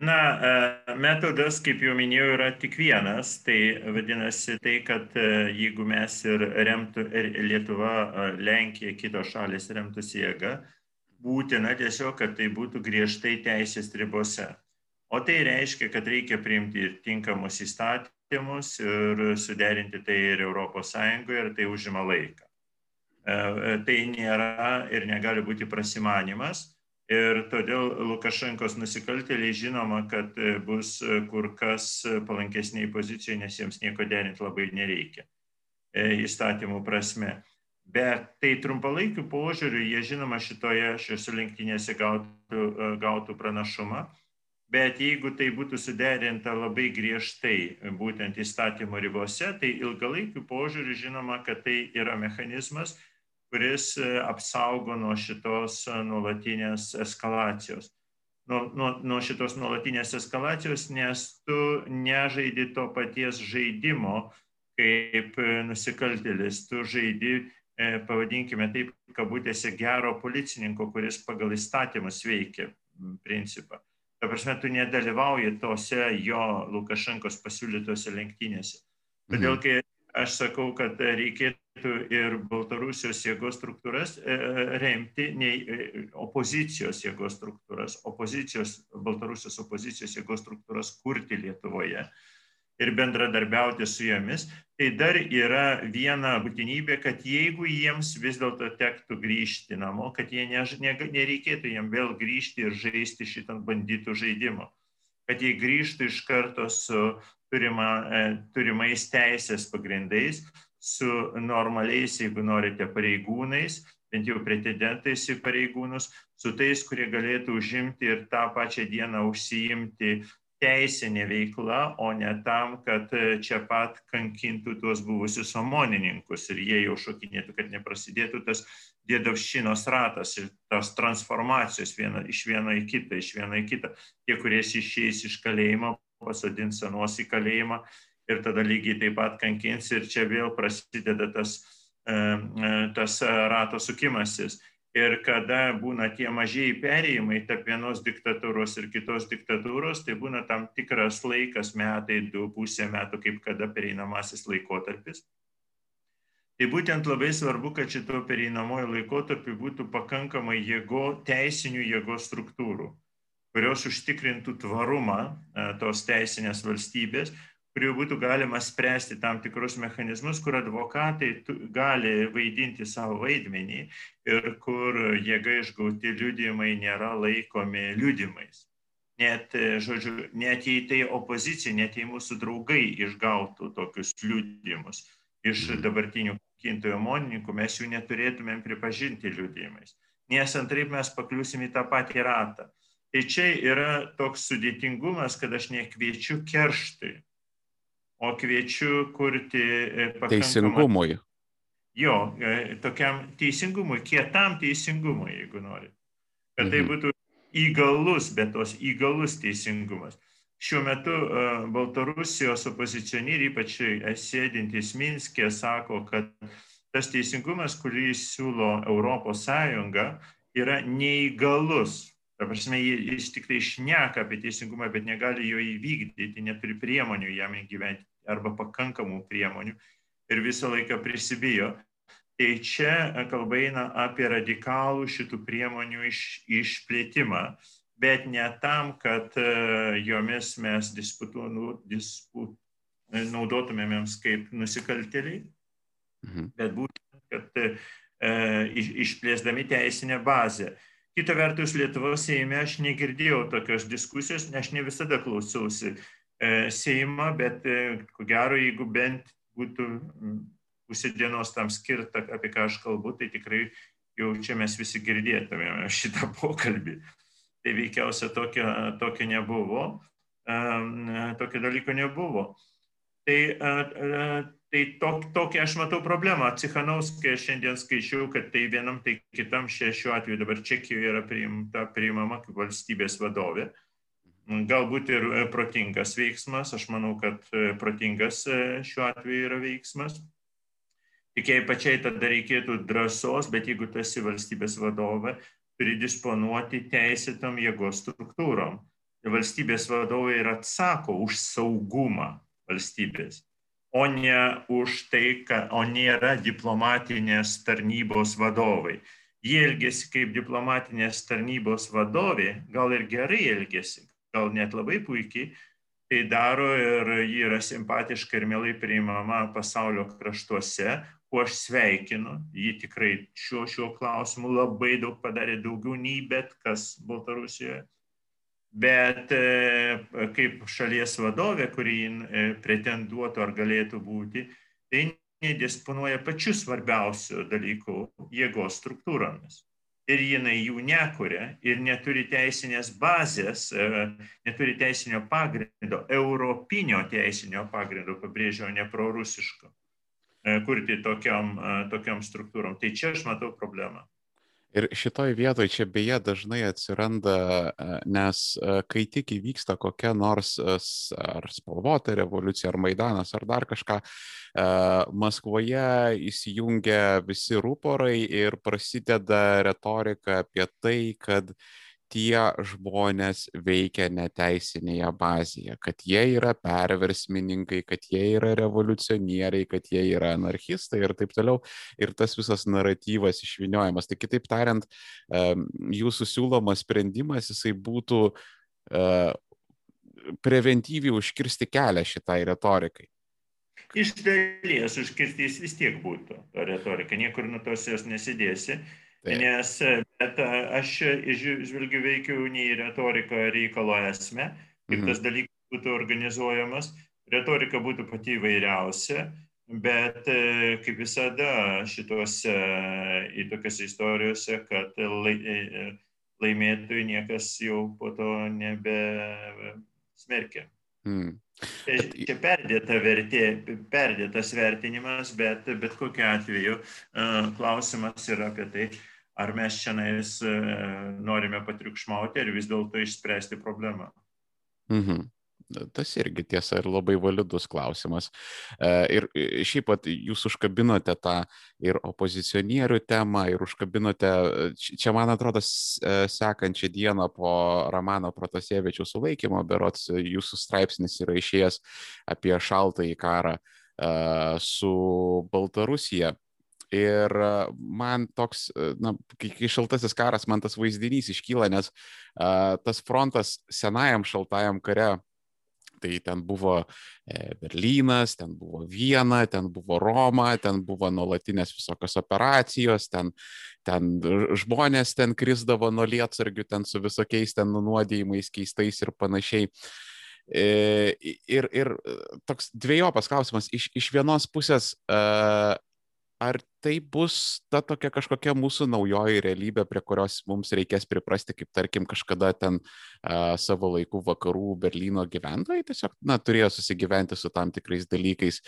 Na, e, metodas, kaip jau minėjau, yra tik vienas. Tai vadinasi tai, kad e, jeigu mes ir remtų ir Lietuva, e, Lenkija, kitos šalis remtųsi jėga, būtina tiesiog, kad tai būtų griežtai teisės ribose. O tai reiškia, kad reikia priimti ir tinkamus įstatymus ir suderinti tai ir ES ir tai užima laiką. Tai nėra ir negali būti prasimanimas Ir todėl Lukašenkos nusikaltėliai žinoma, kad e, bus e, kur kas palankesniai pozicijoje, nes jiems nieko derinti labai nereikia e, įstatymų prasme. Bet tai trumpalaikiu požiūriu jie žinoma šitoje šiose lenktynėse gautų, gautų pranašumą. Bet jeigu tai būtų suderinta labai griežtai būtent įstatymo ribose, tai ilgalaikiu požiūriu žinoma, kad tai yra mechanizmas, kuris e, apsaugo nuo šitos e, nuolatinės eskalacijos. Nuo, nuo, nuo šitos nuolatinės eskalacijos, nes tu nežaidi to paties žaidimo kaip e, nusikaltėlis, tu žaidi, pavadinkime taip, kabutėse gero policininko, kuris pagal įstatymus veikia principą. Ta prasme, tu nedalyvauji tose jo Lukašenkos pasiūlytose lenktynėse. Todėl, mhm. kai aš sakau, kad reikėtų ir Baltarusijos jėgos struktūras e, remti nei e, opozicijos jėgos struktūras, opozicijos, Baltarusijos opozicijos jėgos struktūras kurti Lietuvoje ir bendradarbiauti su jomis, tai dar yra viena būtinybė, kad jeigu jiems vis dėlto tektų grįžti namo, kad jie ne, ne, nereikėtų jiem vėl grįžti ir žaisti šitą bandytų žaidimą, kad jie grįžtų iš karto su turima, e, turimais teisės pagrindais, su normaliais, jeigu norite, pareigūnais, bent jau pretendentais į pareigūnus, su tais, kurie galėtų užimti ir tą pačią dieną užsiimti teisinė veikla, o ne tam, kad čia pat kankintų tuos buvusius omonininkus ir jie jau šokinėtų, kad neprasidėtų tas dėdavšinos ratas ir tos transformacijos viena, iš vieno į kitą, iš vieno į kitą. Tie, kurie išeis iš kalėjimo, pasodins senos į kalėjimą ir tada lygiai taip pat kankins ir čia vėl prasideda tas, e, e, tas rato sukimasis. Ir kada būna tie mažieji perėjimai tarp vienos diktatūros ir kitos diktatūros, tai būna tam tikras laikas, metai, du, pusė metų, kaip kada pereinamasis laikotarpis. Tai būtent labai svarbu, kad šito pereinamojo laikotarpiu būtų pakankamai jėgo, teisinių jėgos struktūrų, kurios užtikrintų tvarumą e, tos teisinės valstybės, kuriuo būtų galima spręsti tam tikrus mechanizmus, kur advokatai gali vaidinti savo vaidmenį ir kur jėga išgauti liudijimai nėra laikomi liudimais. Net, žodžiu, net jei tai opozicija, net jei mūsų draugai išgautų tokius liudijimus iš mhm. dabartinių kintojų monininkų, mes jų neturėtumėm pripažinti liudijimais. Nes antraip mes pakliusim į tą patį ratą. Tai čia yra toks sudėtingumas, kad aš nekviečiu kerštui o kviečiu kurti e, pakankamą... Teisingumui. Jo, e, tokiam teisingumui, kietam teisingumui, jeigu nori. Kad tai mhm. būtų įgalus, bet tos įgalus teisingumas. Šiuo metu e, Baltarusijos opozicionieriai, ypač sėdintys Minskė, sako, kad tas teisingumas, kurį siūlo Europos Sąjunga, yra neįgalus Ta prasme, jis tik tai šneka apie teisingumą, bet negali jo įvykdyti, neturi priemonių jam įgyventi arba pakankamų priemonių ir visą laiką prisibijo. Tai čia kalba eina apie radikalų šitų priemonių iš, išplėtimą, bet ne tam, kad jomis mes disputu, nu, disput, naudotumėmėms kaip nusikaltėliai, mhm. bet būtent, kad e, išplėsdami teisinę bazę. Kita vertus, Lietuvos Seime aš negirdėjau tokios diskusijos, nes aš ne visada klausausi e, Seimą, bet e, ko gero, jeigu bent būtų pusė dienos tam skirta, apie ką aš kalbu, tai tikrai jau čia mes visi girdėtumėme šitą pokalbį. Tai veikiausia tokio, tokio nebuvo, tokio dalyko nebuvo. Tai, tai tok, tokia aš matau problemą. Cichanauskai šiandien skaičiau, kad tai vienam, tai kitam šiuo atveju dabar Čekijoje yra priimta, priimama kaip valstybės vadovė. Galbūt ir e, protingas veiksmas, aš manau, kad e, protingas e, šiuo atveju yra veiksmas. Tik jai pačiai tada reikėtų drąsos, bet jeigu tu esi valstybės vadovė, turi disponuoti teisėtam jėgos struktūrom. Valstybės vadovai ir atsako už saugumą valstybės, o ne už tai, kad, o nėra diplomatinės tarnybos vadovai. Jie elgesi kaip diplomatinės tarnybos vadovė, gal ir gerai elgesi, gal net labai puikiai, tai daro ir ji yra simpatiška ir mielai priimama pasaulio kraštuose, kuo aš sveikinu, ji tikrai šiuo, šiuo klausimu labai daug padarė, daugiau nei bet kas Baltarusijoje bet e, kaip šalies vadovė, kuri e, pretenduotų ar galėtų būti, tai nedisponuoja pačiu svarbiausiu dalyku - jėgos struktūromis. Ir jinai jų nekuria ir neturi teisinės bazės, e, neturi teisinio pagrindo, europinio teisinio pagrindo, pabrėžiau, ne prorusiško, kurti tokiam, tokiam struktūrom. Tai čia aš matau problemą. Ir šitoj vietoj čia beje dažnai atsiranda, e, nes e, kai tik įvyksta kokia nors e, ar spalvota revoliucija, ar Maidanas, ar dar kažką, Maskvoje įsijungia visi rūporai ir prasideda retorika apie tai, kad tie žmonės veikia neteisinėje bazėje, kad jie yra perversmininkai, kad jie yra revoliucionieriai, kad jie yra anarchistai ir taip toliau. Ir tas visas naratyvas išviniojamas. Tai kitaip tariant, jūsų siūlomas sprendimas jisai būtų preventyviai užkirsti kelią šitai retorikai. Iš dalies užkirsti jis vis tiek būtų, retorika, niekur nuo tos jos nesidėsi. Taip. Nes bet aš žvelgiu veikiau ne į retoriką reikalo esmę, kaip mhm. tas dalykas būtų organizuojamas. Retorika būtų pati įvairiausia, bet kaip visada šituose į tokiose istorijose, kad laimėtojų niekas jau po to nebe smerkia. Mm. Čia, čia perdėta vertė, perdėtas vertinimas, bet bet kokiu atveju klausimas yra apie tai, ar mes šiandien e, norime patriukšmauti, ar vis dėlto išspręsti problemą. Mhm. Tas irgi tiesa ir labai validus klausimas. E, ir e, šiaip pat jūs užkabinote tą ir opozicionierių temą, ir užkabinote, čia man atrodo, sekančią dieną po Ramano Protasievičiaus sulaikymo, berots jūsų straipsnis yra išėjęs apie šaltąjį karą su Baltarusija. Ir man toks, na, kai šaltasis karas, man tas vaizdinys iškyla, nes uh, tas frontas senajam šaltajam kare, tai ten buvo e, Berlynas, ten buvo Viena, ten buvo Roma, ten buvo nuolatinės visokios operacijos, ten, ten žmonės ten krisdavo nuo lietsargių, ten su visokiais ten nunuodėjimais keistais ir panašiai. E, ir, ir toks dviejopas klausimas. Iš, iš vienos pusės uh, ar tai bus ta tokia kažkokia mūsų naujoji realybė, prie kurios mums reikės priprasti, kaip tarkim kažkada ten a, savo laikų vakarų Berlyno gyventojai tiesiog na, turėjo susigyventi su tam tikrais dalykais.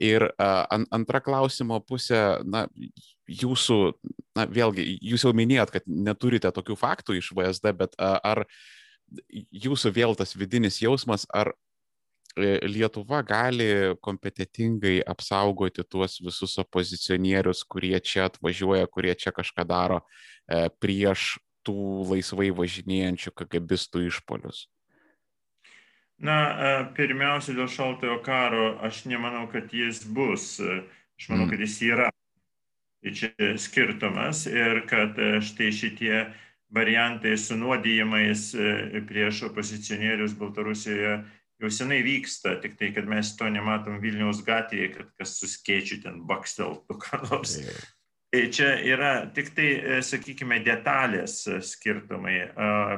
Ir a, an, antra klausimo pusė, na, jūsų, na, vėlgi, jūs jau minėjot, kad neturite tokių faktų iš VSD, bet a, ar jūsų vėl tas vidinis jausmas, ar Lietuva gali kompetitingai apsaugoti tuos visus opozicionierius, kurie čia atvažiuoja, kurie čia kažką daro e, prieš tų laisvai važinėjančių KGBistų išpolius? Na, e, pirmiausia, dėl šaltojo karo aš nemanau, kad jis bus. Aš manau, mm. kad jis yra. Ir čia skirtumas ir kad štai šitie variantai su nuodijimais prieš opozicionierius Baltarusijoje jau senai vyksta, tik tai, kad mes to nematom Vilniaus gatvėje, kad kas suskėčių ten baksteltų ką nors. Tai čia yra tik tai, sakykime, detalės skirtumai,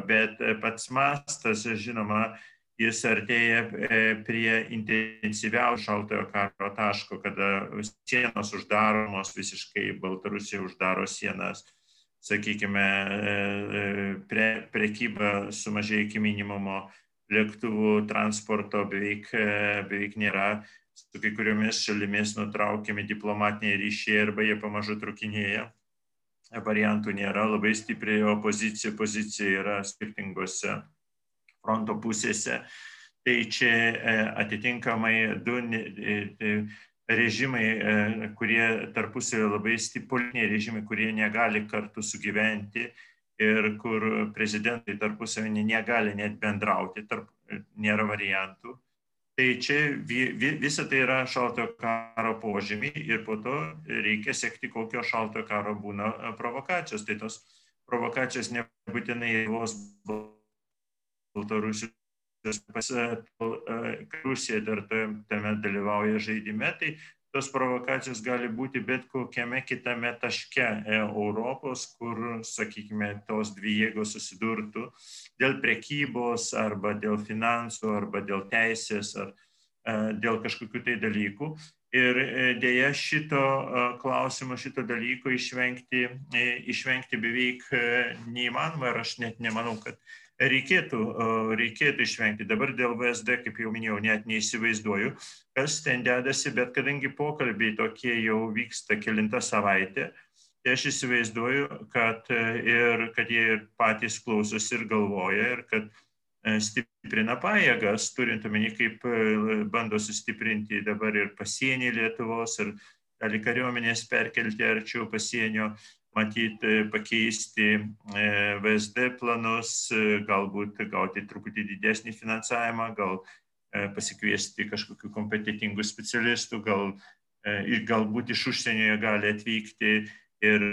bet pats mastas, žinoma, jis artėja prie intensyviausio šaltojo karo taško, kada sienos uždaromos visiškai, Baltarusija uždaro sienas, sakykime, pre, prekyba sumažėja iki minimumo, lėktuvų transporto beveik, beveik nėra, su kai kuriomis šalimis nutraukiami diplomatiniai ryšiai arba jie pamažu trukinėja. Variantų nėra, labai stipriai opozicija, pozicija yra skirtingose fronto pusėse. Tai čia atitinkamai du režimai, kurie tarpusavio labai stipoliniai režimai, kurie negali kartu sugyventi, ir kur prezidentai tarpusavį negali net bendrauti, tarp, nėra variantų. Tai čia visa tai yra šaltojo karo požymiai ir po to reikia sekti, kokio šaltojo karo būna provokacijos. Tai tos provokacijos nebūtinai vos Baltarusijos Rusija dar tame dalyvauja žaidime, tai tos provokacijos gali būti bet kokiame kitame taške e, Europos, kur, sakykime, tos dvi jėgos susidurtų dėl prekybos arba dėl finansų arba dėl teisės ar e, dėl kažkokių tai dalykų. Ir e, dėja šito klausimo, šito dalyko išvengti, išvengti beveik neįmanoma ir aš net nemanau, kad reikėtų, reikėtų išvengti. Dabar dėl VSD, kaip jau minėjau, net neįsivaizduoju, kas ten dedasi, bet kadangi pokalbiai tokie jau vyksta kilintą savaitę, tai aš įsivaizduoju, kad, ir, kad jie ir patys klausosi ir galvoja, ir kad e, stiprina pajėgas, turint omeny, kaip e, bando sustiprinti dabar ir pasienį Lietuvos, ir gali kariuomenės perkelti arčiau pasienio matyt, e, pakeisti e, VSD planus, e, galbūt gauti truputį didesnį finansavimą, gal pasikviesti kažkokių kompetitingų specialistų, gal, galbūt iš užsienio gali atvykti ir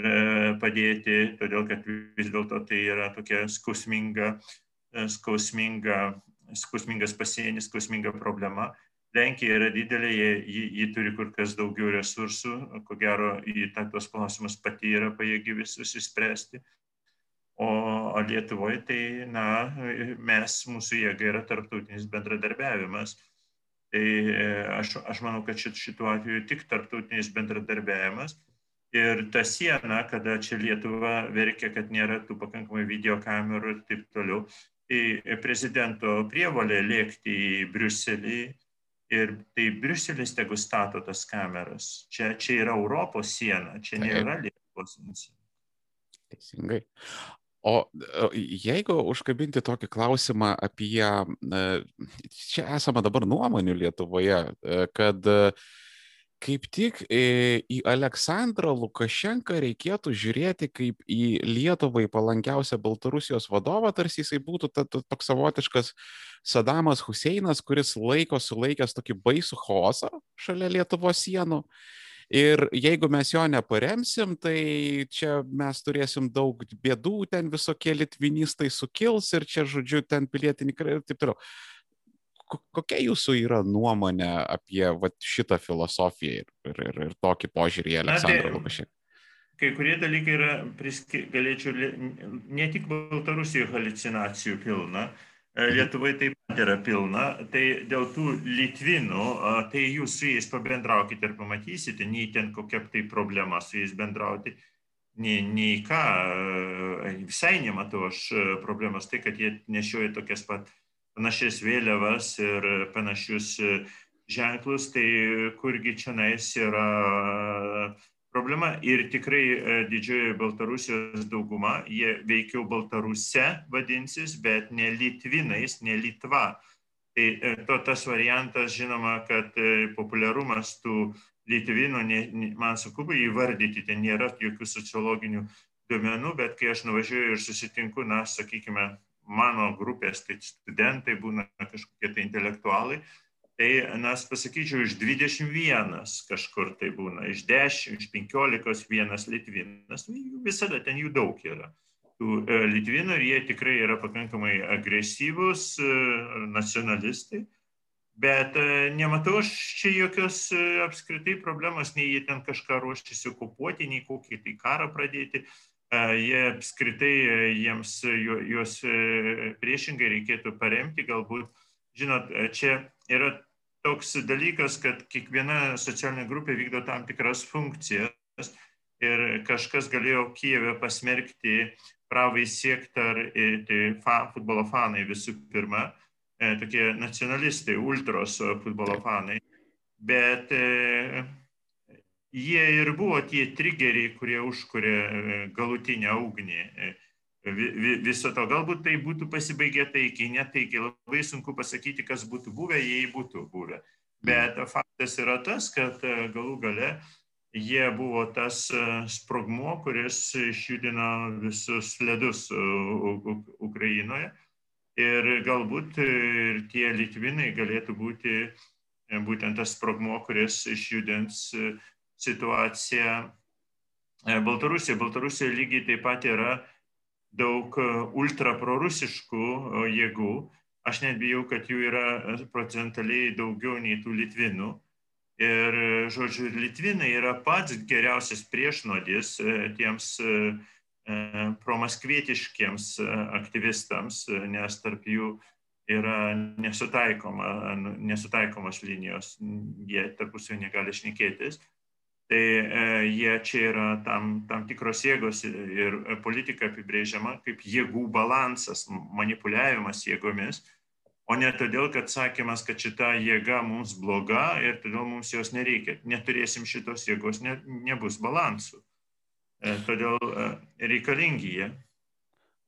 padėti, todėl kad vis dėlto tai yra tokia skausminga, skausminga, skausmingas pasienis, skausminga problema. Lenkija yra didelė, ji, ji turi kur kas daugiau resursų, ko gero į tuos klausimus pati yra pajėgi visus įspręsti. O Lietuvoje tai, na, mes, mūsų jėga yra tarptautinis bendradarbiavimas. Tai e, aš, aš manau, kad šit, šituo atveju tik tarptautinis bendradarbiavimas. Ir ta siena, kada čia Lietuva verkia, kad nėra tų pakankamai videokamerų ir taip toliau, tai prezidento prievalė lėkti į Briuselį Ir tai Briuselis tegu stato tas kameras. Čia, čia yra Europos siena, čia nėra Lietuvos siena. Teisingai. O jeigu užkabinti tokį klausimą apie, čia esame dabar nuomonių Lietuvoje, kad kaip tik į Aleksandrą Lukašenką reikėtų žiūrėti kaip į Lietuvai palankiausią Baltarusijos vadovą, tarsi jisai būtų ta, ta, toks savotiškas Sadamas Huseinas, kuris laiko sulaikęs tokį baisų chaosą šalia Lietuvos sienų. Ir jeigu mes jo neparemsim, tai čia mes turėsim daug bėdų, ten visokie litvinistai sukils ir čia, žodžiu, ten pilietinį karą ir taip toliau kokia jūsų yra nuomonė apie vat, šitą filosofiją ir, ir, ir, ir tokį požiūrį į Aleksandrą tai Lukašenką? Kai kurie dalykai yra, priski, galėčiau, ne tik Baltarusijoje halucinacijų pilna, e, mhm. Lietuvai taip pat yra pilna, tai dėl tų Litvinų, tai jūs su jais pabendraukite ir pamatysite, nei ten kokia tai problema su jais bendrauti, nei, nei ką, e, visai nematau aš e, problemas, tai kad jie nešioja tokias pat panašias vėliavas ir panašius e, ženklus, tai kurgi čia nais yra problema. Ir tikrai e, didžioji Baltarusijos dauguma, jie veikiau Baltaruse vadinsis, bet ne Litvinais, ne Litva. Tai e, to tas variantas, žinoma, kad populiarumas tų Litvinų, man sunku įvardyti, ten nėra jokių sociologinių duomenų, bet kai aš nuvažiuoju ir susitinku, na, sakykime, mano grupės, tai studentai būna kažkokie tai intelektualai, tai, na, aš pasakyčiau, iš 21 kažkur tai būna, iš 10, iš 15 vienas Litvinas, nu, visada ten jų daug yra. tų Litvinų ir jie tikrai yra pakankamai agresyvūs nacionalistai. Bet nematau aš čia jokios apskritai problemos, nei jie ten kažką ruošiasi okupuoti, nei kokį tai karą pradėti. Jie apskritai, jiems juos priešingai reikėtų paremti, galbūt, žinot, čia yra toks dalykas, kad kiekviena socialinė grupė vykdo tam tikras funkcijas ir kažkas galėjo Kijeve pasmerkti pravai siektar, tai fa, futbolo fanai visų pirma, e, tokie nacionalistai, ultros futbolo fanai, bet e, jie ir buvo tie trigeriai, kurie užkuria e, galutinę ugnį viso to. Galbūt tai būtų pasibaigę taikiai, netaikiai, labai sunku pasakyti, kas būtų buvę, jei būtų buvę. Bet faktas yra tas, kad e, galų gale jie buvo tas e, sprogmuo, kuris išjudino visus ledus Ukrainoje. Ir galbūt ir tie Litvinai galėtų būti e, būtent tas sprogmuo, kuris išjudins situaciją Baltarusijoje. Baltarusijoje lygiai taip pat yra daug e, ultraprorusiškų e, jėgų. Aš net bijau, kad jų yra e, procentaliai daugiau nei tų litvinų. Ir, žodžiu, litvinai yra pats geriausias priešnodis tiems promaskvietiškiems aktyvistams, nes tarp jų yra nesutaikoma, nesutaikomos linijos, jie tarpusavį negali šnekėtis tai e, jie čia yra tam, tam tikros jėgos ir politika apibrėžiama kaip jėgų balansas, manipuliavimas jėgomis, o ne todėl, kad sakymas, kad šita jėga mums bloga ir todėl mums jos nereikia. Neturėsim šitos jėgos, ne, nebus balansų. E, todėl e, reikalingi jie.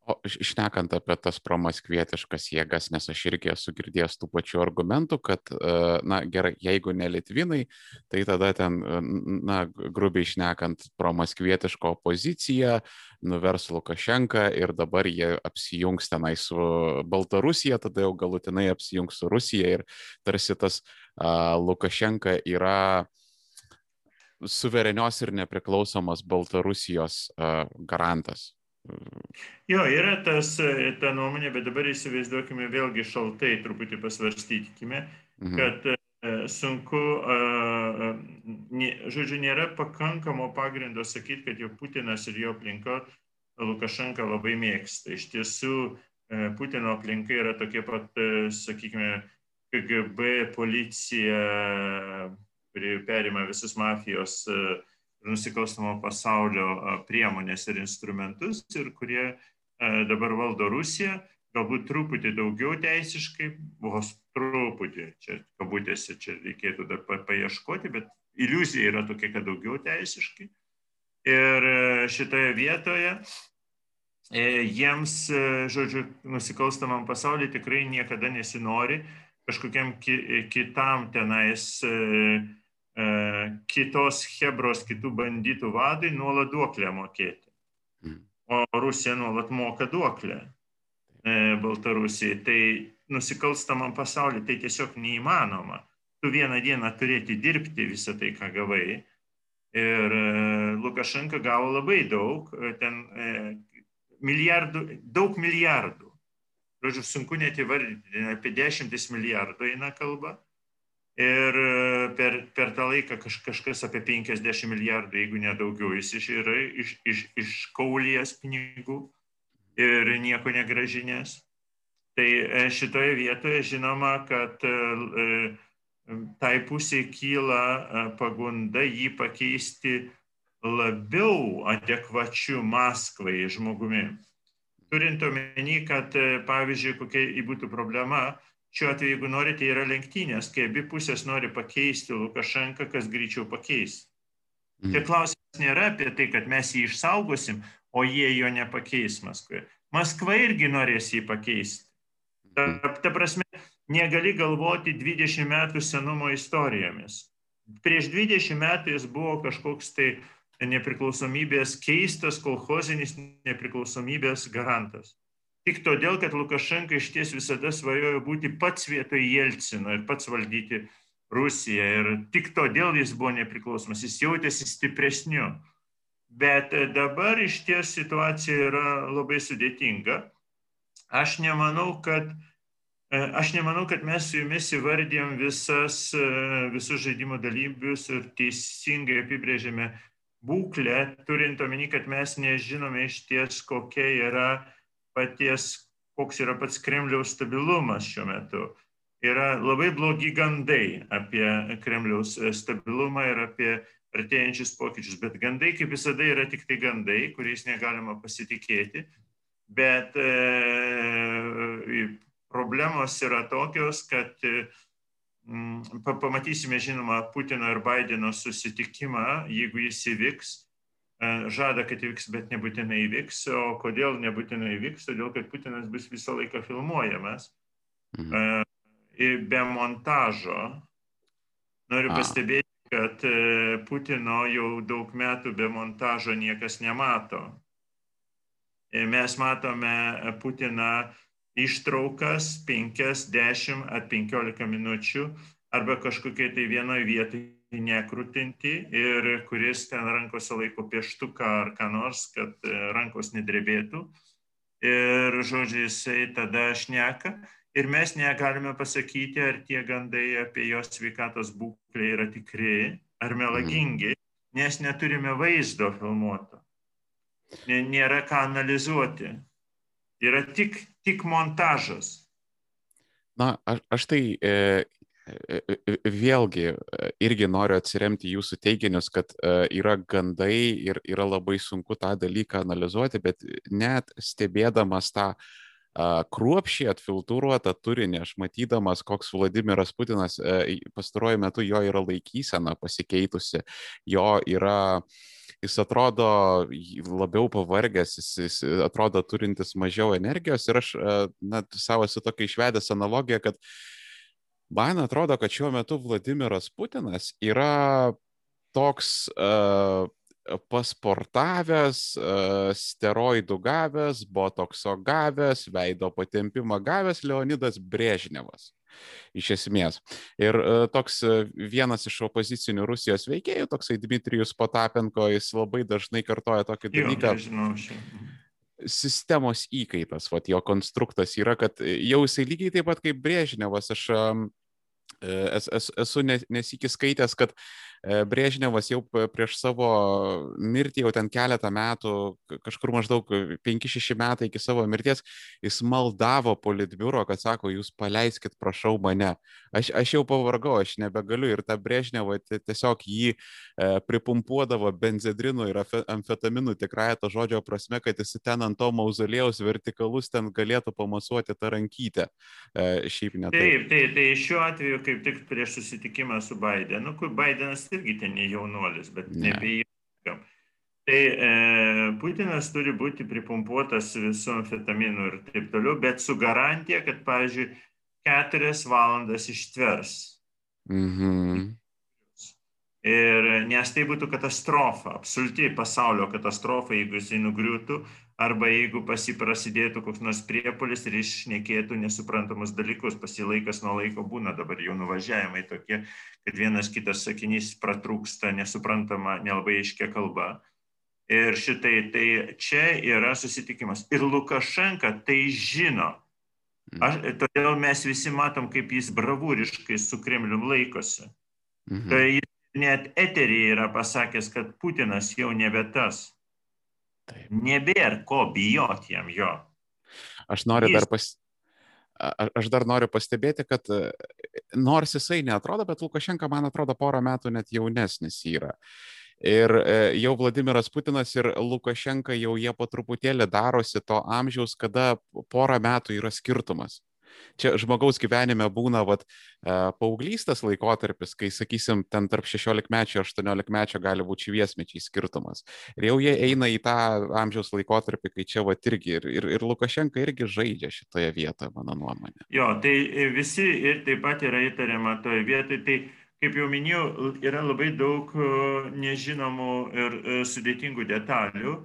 O išnekant apie tas promaskvietiškas jėgas, nes aš irgi esu girdėjęs tų pačių argumentų, kad, e, na gerai, jeigu ne Litvinai, tai tada ten, e, na, grubiai išnekant, promaskvietiška opozicija nuvers Lukašenką ir dabar jie apsijungs tenai su Baltarusija, tada jau galutinai apsijungs su Rusija ir tarsi tas uh, Lukašenka yra suverenios ir nepriklausomos Baltarusijos uh, garantas. Jo, yra tas, ta nuomonė, bet dabar įsivaizduokime vėlgi šaltai truputį pasvarstykime, mhm. kad e, sunku, žodžiu, nėra pakankamo pagrindo sakyti, kad jau Putinas ir jo aplinka Lukašenka labai mėgsta. Iš tiesų, e, Putino aplinka yra tokie pat, e, sakykime, KGB policija, kuri perima visus mafijos uh, nusikalstamo pasaulio priemonės ir instrumentus ir kurie dabar valdo Rusiją, galbūt truputį daugiau teisiškai, vos truputį, čia kabutėse čia reikėtų dar paieškoti, bet iliuzija yra tokia, kad daugiau teisiškai. Ir šitoje vietoje jiems, žodžiu, nusikalstamam pasauliu tikrai niekada nesinori kažkokiam kitam tenais kitos Hebros, kitų bandytų vadai nuolat duoklę mokėti. Hmm. O Rusija nuolat moka duoklę e, Baltarusijai. Tai nusikalstamam pasauliu tai tiesiog neįmanoma. Tu vieną dieną turėti dirbti visą tai, ką gavai. Ir e, Lukašenka gavo labai daug, ten milijardų, daug milijardų. Žodžiu, sunku net įvardyti, apie dešimtis milijardų eina kalba ir e, per, per tą laiką kaž, kažkas apie 50 milijardų, jeigu nedaugiau, jis iš, yra iš, iš, iškaulėjęs pinigų ir nieko negražinės. Tai e, šitoje vietoje žinoma, kad e, tai pusė kyla pagunda jį pakeisti labiau adekvačiu Maskvai žmogumi. Turint omeny, kad pavyzdžiui, kokia būtų problema, šiuo atveju, jeigu norite, yra lenktynės, kai abi pusės nori pakeisti Lukašenką, kas greičiau pakeis. Mm. Tai klausimas nėra apie tai, kad mes jį išsaugosim, o jie jo nepakeis Maskvoje. Maskva irgi norės jį pakeisti. Ta, mhm. ta prasme, negali galvoti 20 metų senumo istorijomis. Prieš 20 metų jis buvo kažkoks tai nepriklausomybės keistas kolhozinis nepriklausomybės garantas tik todėl, kad Lukašenka iš ties visada svajojo būti pats vietoj Jelcino ir pats valdyti Rusiją. Ir tik todėl jis buvo nepriklausomas, jis jautėsi stipresniu. Bet dabar iš ties situacija yra labai sudėtinga. Aš nemanau, kad, aš nemanau, kad mes su jumis įvardėm visas, visus žaidimo dalyvius ir teisingai apibrėžėme būklę, turint omeny, kad mes nežinome iš ties, kokia yra paties, koks yra pats Kremliaus stabilumas šiuo metu. Yra labai blogi gandai apie Kremliaus stabilumą ir apie artėjančius pokyčius. Bet gandai, kaip visada, yra tik tai gandai, kuriais negalima pasitikėti. Bet e, problemos yra tokios, kad e, pamatysime, žinoma, Putino ir Baideno susitikimą, jeigu jis įvyks. E, žada, kad įvyks, bet nebūtinai įvyks. O kodėl nebūtinai įvyks? Todėl, kad Putinas bus visą laiką filmuojamas. Mhm. E, be montažo. Noriu A. pastebėti, kad e, Putino jau daug metų be montažo niekas nemato. Mes matome Putiną ištraukas 5, 10 ar 15 minučių arba kažkokiai tai vienoje vietoje nekrūtinti ir kuris ten rankose laiko pieštuką ar ką nors, kad e, rankos nedrebėtų. Ir žodžiai jisai tada šneka ir mes negalime pasakyti, ar tie gandai apie jos sveikatos būklę yra tikri ar melagingi, nes neturime vaizdo filmuoto. Nėra ką analizuoti. Yra tik, tik montažas. Na, aš, aš tai e, vėlgi irgi noriu atsiremti jūsų teiginius, kad yra gandai ir yra labai sunku tą dalyką analizuoti, bet net stebėdamas tą uh, kruopšiai atfiltruotą turinį, aš matydamas, koks Vladimiras Putinas e, pastaruoju metu jo yra laikysena pasikeitusi, jo yra jis atrodo labiau pavargęs, jis, jis atrodo turintis mažiau energijos ir aš e, net savo esu tokia išvedęs analogiją, kad man atrodo, kad šiuo metu Vladimiras Putinas yra toks uh, pasportavęs, e, steroidų gavęs, botokso gavęs, veido patempimą gavęs Leonidas Brežnevas. Iš esmės. Ir e, toks e, vienas iš opozicinių Rusijos veikėjų, toksai Dmitrijus Potapenko, jis labai dažnai kartoja tokį dalyką. Sistemos įkaitas, vat, jo konstruktas yra, kad jau jisai lygiai taip pat kaip Brežnevas, aš es, es, esu nesikis skaitęs, kad E, Brėžnevas jau prieš savo mirtį, jau ten keletą metų, kažkur maždaug 5-6 metai iki savo mirties, jis maldavo politbiuro, kad sako, jūs paleiskit, prašau mane. Aš, aš jau pavargau, aš nebegaliu ir ta Brėžneva tiesiog jį e, pripumpuodavo benzedrinu ir amfetaminu tikrąją to žodžio prasme, kad jis ten ant to mauzolėjaus vertikalus ten galėtų pamasuoti tą rankytę. E, šiaip ne. Taip, taip, tai šiuo atveju kaip tik prieš susitikimą su Baidenu, kur Baidenas irgi ten ne jaunuolis, bet ne. nebeieškam. Tai e, Putinas turi būti pripumpuotas visų amfetaminų ir taip toliau, bet su garantija, kad, pavyzdžiui, keturias valandas ištvers. Mhm. Ir nes tai būtų katastrofa, absoliuti pasaulio katastrofa, jeigu jisai nugriūtų, arba jeigu pasi prasidėtų koks nors priepolis ir išnekėtų nesuprantamus dalykus, pasilaikas nuo laiko būna dabar jau nuvažiavimai tokie, kad vienas kitas sakinys pratrūksta nesuprantama, nelabai aiškia kalba. Ir šitai, tai čia yra susitikimas. Ir Lukašenka tai žino. Aš, todėl mes visi matom, kaip jis bravūriškai su Kremlium laikosi. Mhm. Tai jis net eterį yra pasakęs, kad Putinas jau nebe tas. Taip. Nebėra ko bijoti jam jo. Aš noriu Jis... dar pas... Aš dar noriu pastebėti, kad e, nors jisai netrodo, bet Lukašenka, man atrodo, porą metų net jaunesnis yra. Ir e, jau Vladimiras Putinas ir Lukašenka jau jie po truputėlį darosi to amžiaus, kada porą metų yra skirtumas čia žmogaus gyvenime būna vat, e, paauglystės laikotarpis, kai, sakysim, ten tarp 16-mečio ir 18-mečio gali būti šviesmečiai skirtumas. Ir jau jie eina į tą amžiaus laikotarpį, kai čia vat irgi ir, ir, ir Lukašenka irgi žaidžia šitoje vietoje, mano nuomonė. Jo, tai visi ir taip pat yra įtariama toje vietoje. Tai kaip jau minėjau, yra labai daug e, nežinomų ir e, sudėtingų detalių.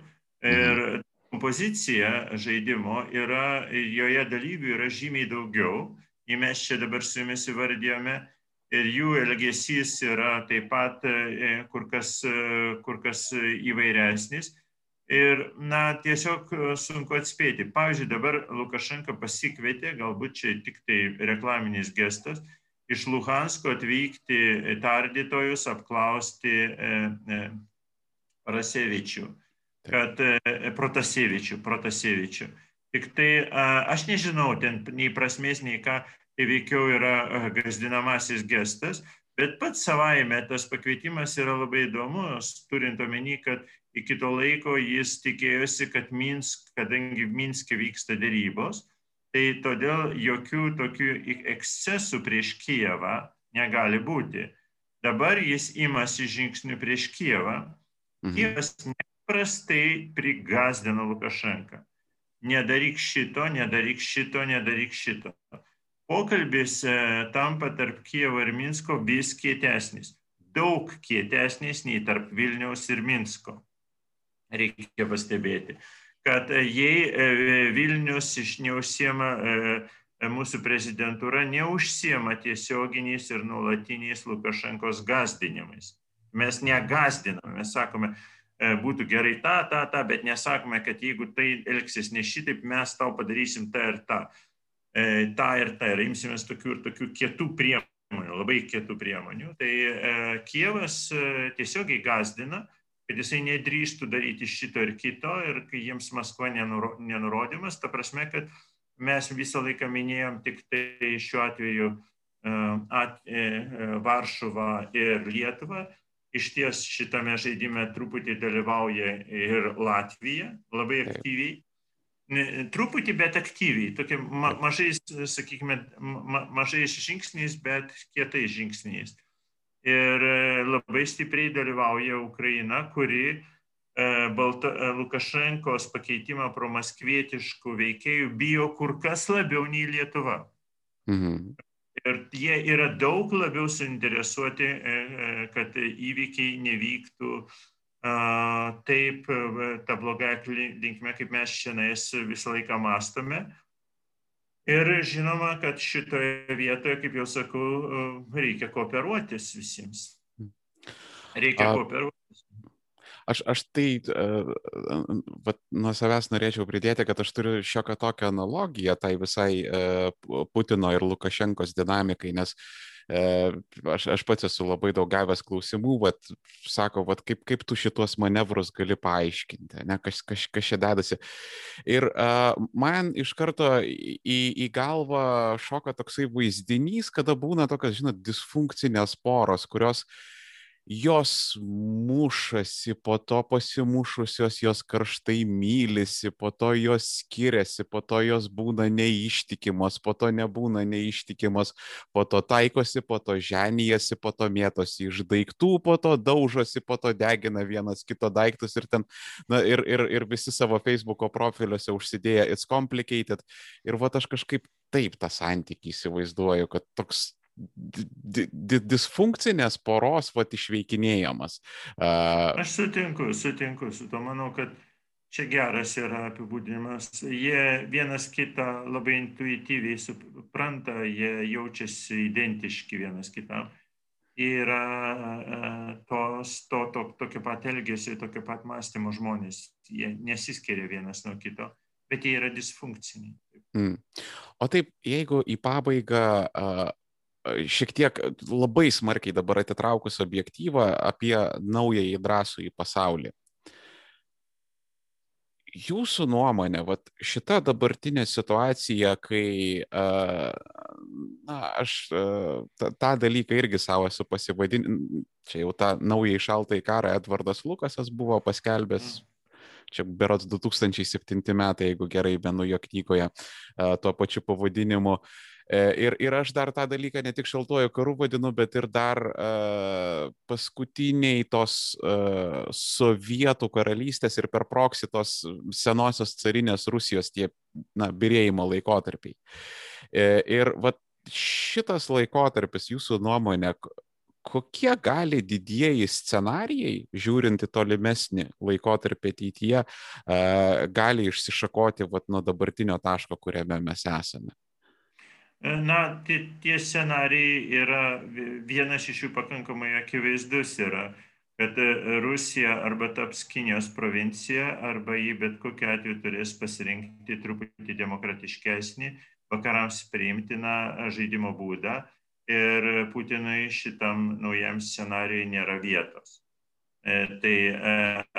Ir mhm kompozicija žaidimo yra, joje dalyvių yra žymiai daugiau, nei mes čia dabar su jumis įvardėjome. ir jų elgesys yra taip pat kur kas, kur kas įvairesnis. Ir, na, tiesiog sunku atspėti. Pavyzdžiui, dabar Lukašenka pasikvietė, galbūt čia tik tai reklaminis gestas, iš Luhansko atvykti tardytojus, apklausti e, e, Rasevičių, kad e, Protasevičių, Protasevičių. Tik tai aš nežinau, ten nei prasmės, nei ką, tai veikiau yra gazdinamasis gestas, bet pats savaime tas pakvietimas yra labai įdomus, turint omeny, kad iki to laiko jis tikėjosi, kad Minsk, kadangi Minske vyksta dėrybos, Tai todėl jokių tokių ekscesų prieš Kijevą negali būti. Dabar jis imasi žingsnių prieš Kijevą. Mhm. Kijevas neprastai prigazdino Lukašenką. Nedaryk šito, nedaryk šito, nedaryk šito. Pokalbis tampa tarp Kijevo ir Minsko vis kietesnis. Daug kietesnis nei tarp Vilniaus ir Minsko. Reikia pastebėti kad jei Vilnius iš neužsiema, e, mūsų prezidentūra neužsiema tiesioginiais ir nuolatiniais Lukašenkos gazdinimais. Mes negazdiname, mes sakome, būtų gerai tą, tą, tą, bet nesakome, kad jeigu tai elgsis ne šitaip, mes tau padarysim tą ir tą, tą ir tą ir imsimės tokių ir tokių kietų priemonių, labai kietų priemonių. Tai Kievas tiesiogiai gazdina, kad jisai nedrįstų daryti šito ir kito ir kai jiems Maskva nenuro, nenurodymas, ta prasme, kad mes visą laiką minėjom tik tai šiuo atveju e, at, e, e, Varšuvą ir Lietuvą. Iš ties šitame žaidime truputį dalyvauja ir Latvija labai aktyviai. Truputį, bet aktyviai, tokia ma mažais, sakykime, ma mažais žingsniais, bet kietais žingsniais ir e, labai stipriai dalyvauja Ukraina, kuri e, Balta, e, Lukašenkos pakeitimą promaskvietiškų veikėjų bijo kur kas labiau nei Lietuva. Mhm. Ir jie yra daug labiau suinteresuoti, kad įvykiai nevyktų taip tą blogą linkme, kaip mes šiandien visą laiką mastome, Ir žinoma, kad šitoje vietoje, kaip jau sakau, reikia kooperuotis visiems. Reikia A... kooperuotis. Aš, aš tai uh, vat, nuo savęs norėčiau pridėti, kad aš turiu šiokią tokią analogiją tai visai uh, Putino ir Lukašenkos dinamikai, nes uh, aš, aš pats esu labai daug gavęs klausimų, bet sako, vat, kaip, kaip tu šitos manevrus gali paaiškinti, ne, kas, kas, kas čia dedasi. Ir uh, man iš karto į, į galvą šoka toksai vaizdinys, kada būna tokios, žinot, disfunkcinės poros, kurios uh, jos mušasi, po to pasimušusios jos karštai mylisi, po to jos skiriasi, po to jos būna neištikimos, po to nebūna neištikimos, po to taikosi, po to ženijasi, po to mėtosi iš daiktų, po to daužosi, po to degina vienas kito daiktus ir ten, na ir, ir, ir visi savo Facebook'o profiliuose užsidėję, it's complicated. Ir va aš kažkaip taip tą santykį įsivaizduoju, kad toks disfunkcinės poros vat išveikinėjamas. Aš sutinku, sutinku su to, manau, kad čia geras yra apibūdinimas. Jie vienas kitą labai intuityviai supranta, jie jaučiasi identiški vienas kitam. Yra tos, to, to, tokio pat elgesio, tokio pat mąstymo žmonės. Jie nesiskiria vienas nuo kito, bet jie yra disfunkciniai. Mm. O taip, jeigu į pabaigą uh, šiek tiek labai smarkiai dabar atitraukus objektyvą apie naująjį drąsų į pasaulį. Jūsų nuomonė, vat, šita dabartinė situacija, kai, na, aš tą, dalyką irgi savo esu pasivadinęs, čia jau tą naują šaltąjį karą Edvardas Lukasas buvo paskelbęs, čia berots 2007 metai, jeigu gerai menu jo knygoje, tuo pačiu pavadinimu. E, ir, ir aš dar tą dalyką ne tik šaltuoju karu vadinu, bet ir dar uh, paskutiniai tos uh, sovietų karalystės ir per proksi tos senosios carinės Rusijos tie, na, birėjimo laikotarpiai. E, ir va šitas laikotarpis, jūsų nuomonė, kokie gali didieji scenarijai, žiūrint į tolimesnį laikotarpį ateityje, gali išsišakoti vat, nuo dabartinio taško, kuriame mes esame? Na, tie, tie scenarijai yra, vienas iš jų pakankamai akivaizdus yra, kad Rusija arba taps Kinijos provincija, arba jį bet kokiu atveju turės pasirinkti truputį demokratiškesnį, vakarams priimtiną žaidimo būdą ir Putinui šitam naujam scenarijui nėra vietos. E, tai e,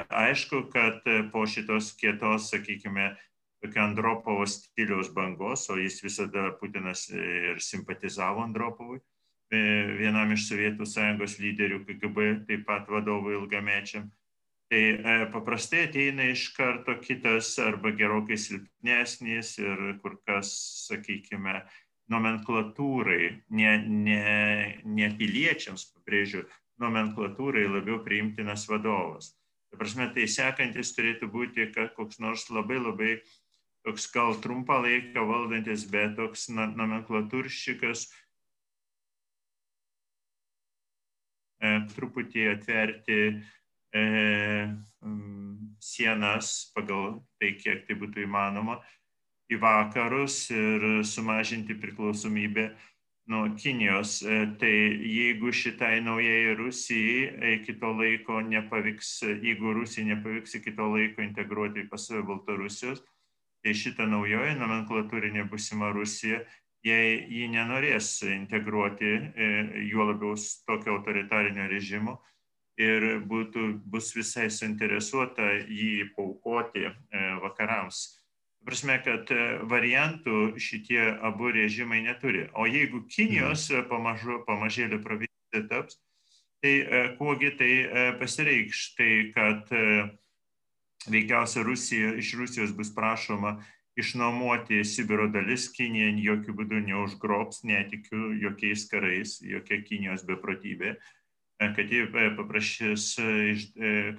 aišku, kad po šitos kietos, sakykime, tokio Andropovo stiliaus bangos, o jis visada Putinas ir simpatizavo Andropovui, e, vienam iš Sovietų sąjungos lyderių KGB, taip pat vadovui ilgamečiam. Tai paprastai ateina iš karto kitas arba gerokai silpnesnis ir kur kas, sakykime, nomenklatūrai, ne, ne, ne piliečiams, pabrėžiu, nomenklatūrai labiau priimtinas vadovas. Ta prasme, tai sekantis turėtų būti koks nors labai labai toks gal trumpą laiką valdantis, bet toks nomenklatūrščikas, e, truputį atverti e, sienas pagal tai, kiek tai būtų įmanoma, į vakarus ir sumažinti priklausomybę nuo Kinijos. E, tai jeigu šitai naujai Rusijai iki to laiko nepavyks, jeigu Rusijai nepavyks iki to laiko integruoti pas save Baltarusijos, tai šita naujoji nomenklatūrinė busima Rusija, jei ji nenorės integruoti, e, juo labiau tokio autoritarinio režimo ir būtų, bus visai suinteresuota jį paukoti e, vakarams prasme, kad e, variantų šitie abu režimai neturi. O jeigu Kinijos mhm. pamažu, pamažėlį provincija taps, tai kuogi tai pasireikš, tai kad veikiausia Rusija, iš Rusijos bus prašoma išnuomoti Sibiro dalis, Kinija jokių būdų neužgrobs, netikiu jokiais karais, jokia Kinijos beprotybė. Kad jie paprašys,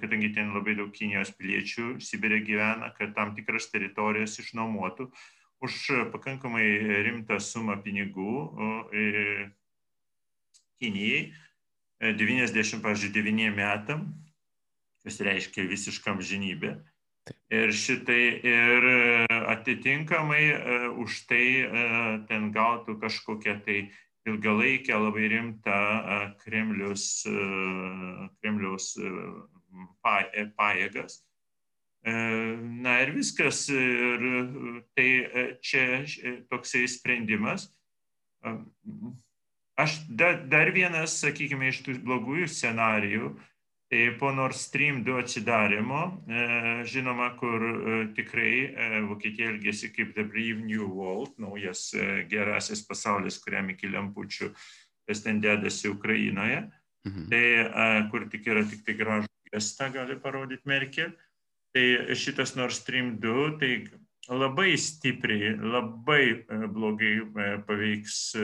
kadangi ten labai daug Kinijos piliečių Sibirė gyvena, kad tam tikras teritorijas išnuomotų už pakankamai rimtą sumą pinigų Kinijai. 90, pavyzdžiui, 9 metam, kas reiškia visiškam žinybė. Ir šitai ir atitinkamai už tai ten gautų kažkokią tai ilgalaikę labai rimtą Kremlius, Kremliaus pajėgas. Na ir viskas. Ir tai čia toksai sprendimas. Aš dar, dar vienas, sakykime, iš tų blogųjų scenarijų, po Nord Stream 2 atsidarimo, e, žinoma, kur e, tikrai e, Vokietija elgėsi kaip The Brave New World, naujas gerasis pasaulis, kuriam iki lempučių, kas ten dedasi Ukrainoje. Mhm. Tai kur tik yra tik tai gražų gestą gali parodyti Merkel. Tai šitas Nord Stream 2 tai labai stipriai, labai blogai paveiks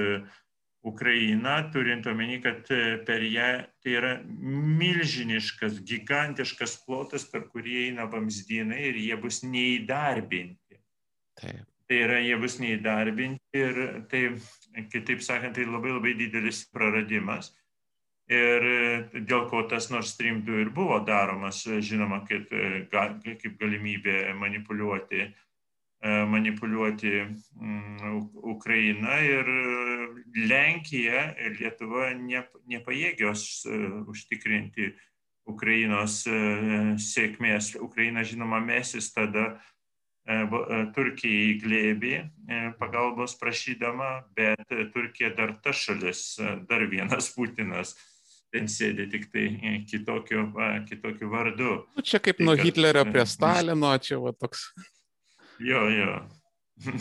Ukraina, turint omeny, kad e, per ją tai yra milžiniškas, gigantiškas plotas, per kurį eina vamzdynai ir jie bus neįdarbinti. Taip. Tai yra, jie bus neįdarbinti ir tai, kitaip sakant, tai labai labai didelis praradimas. Ir e, dėl ko tas Nord Stream 2 ir buvo daromas, žinoma, kaip, e, kaip galimybė manipuliuoti E, manipuliuoti Ukrainą ir Lenkija ir Lietuva nepajėgios užtikrinti Ukrainos sėkmės. Ukraina, žinoma, mesis tada Turkijai į glėbį pagalbos prašydama, bet Turkija dar ta šalis, dar vienas Putinas ten sėdi tik tai kitokiu, kitokiu vardu. Nu, čia kaip tai, nuo Hitlerio prie Stalino, čia va toks. Jo, jo.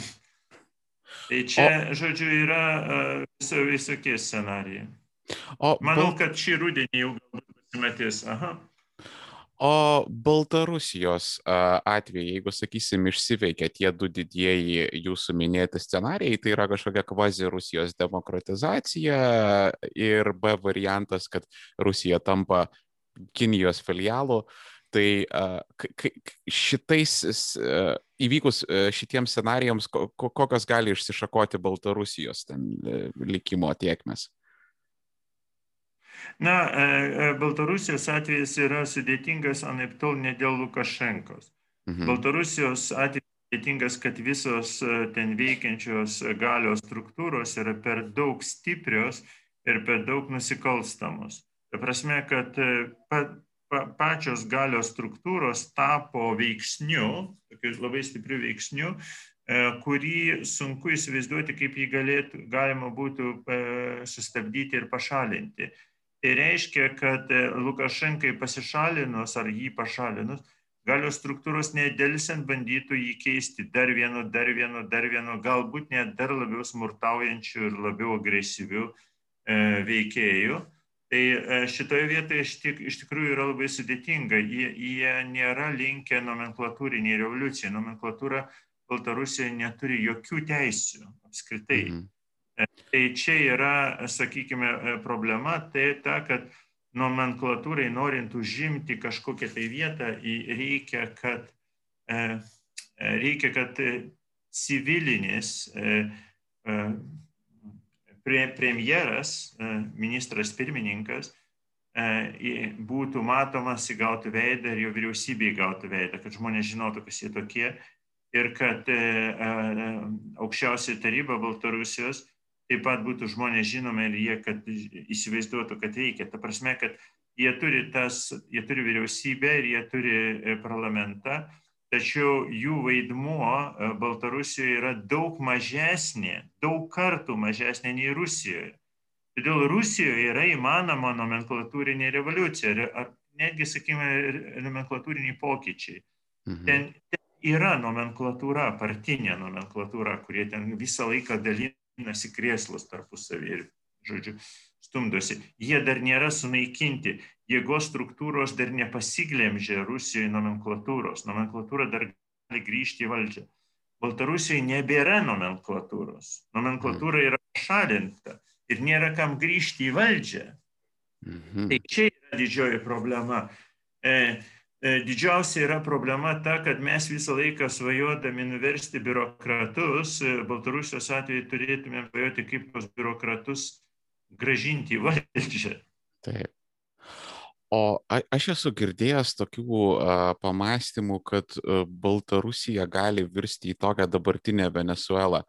tai čia, o... žodžiu, yra viso, visokie scenarijai. O, Manau, kad šį rudenį jau pasimatys. Aha. O Baltarusijos atveju, jeigu, sakysim, išsiveikia tie du didieji jūsų minėti scenarijai, tai yra kažkokia kvazi Rusijos demokratizacija ir B variantas, kad Rusija tampa Kinijos filialu. Uh, Tai šitais įvykus šitiems scenarijams, kokios gali išsišakoti Baltarusijos ten e, likimo tiekmes? Na, e, e, Baltarusijos atvejis yra sudėtingas, anaip tol ne dėl Lukašenkos. Mhm. Baltarusijos atvejis sudėtingas, kad visos ten veikiančios galios struktūros yra per daug stiprios ir per daug nusikalstamos. Ta prasme, kad pačios galios struktūros tapo veiksniu, tokiu labai stipriu veiksniu, e, kurį sunku įsivaizduoti, kaip jį galėtų, galima būtų e, sustabdyti ir pašalinti. Tai reiškia, kad e, Lukašenkai pasišalinus ar jį pašalinus, galios struktūros nedėlsiant bandytų jį keisti dar vienu, dar vienu, dar vienu, galbūt net dar labiau smurtaujančiu ir labiau agresyviu veikėjų. Tai e, šitoje vietoje iš, tik, iš tikrųjų yra labai sudėtinga. Jie, jie nėra linkę nomenklatūriniai revoliucijai. Nomenklatūra Baltarusijoje neturi jokių teisių apskritai. Mhm. Tai čia yra, sakykime, e, problema, tai ta, kad nomenklatūrai norint užimti kažkokią tai vietą, reikia, kad, reikia, kad civilinis premjeras, e, ministras pirmininkas e, būtų matomas, įgautų veidą ir jo vyriausybė įgautų veidą, kad žmonės žinotų, kas jie tokie ir kad e, aukščiausia taryba Baltarusijos taip pat būtų žmonės žinomi ir jie kad įsivaizduotų, kad reikia. Ta prasme, kad jie turi, tas, jie turi vyriausybę ir jie turi parlamentą tačiau jų vaidmuo e, Baltarusijoje yra daug mažesnė, daug kartų mažesnė nei Rusijoje. Todėl Rusijoje yra įmanoma nomenklatūrinė revoliucija, ar netgi, sakykime, nomenklatūriniai pokyčiai. Mhm. Ten, ten yra nomenklatūra, partinė nomenklatūra, kurie ten visą laiką dalinasi krėslus tarpusavį ir, žodžiu, stumdosi. Jie dar nėra sunaikinti jėgos struktūros dar nepasiglemžė Rusijoje nomenklatūros. Nomenklatūra dar gali grįžti į valdžią. Baltarusijoje nebėra nomenklatūros. Nomenklatūra yra šalinta ir nėra kam grįžti į valdžią. Mhm. Tai čia yra didžioji problema. E, e, didžiausia yra problema ta, kad mes visą laiką svajodami nuversti biurokratus, e, Baltarusijos atveju turėtume svajoti, kaip tos biurokratus gražinti į valdžią. Taip. O aš esu girdėjęs tokių uh, pamastymų, kad uh, Baltarusija gali virsti į tokią dabartinę Venezuelą,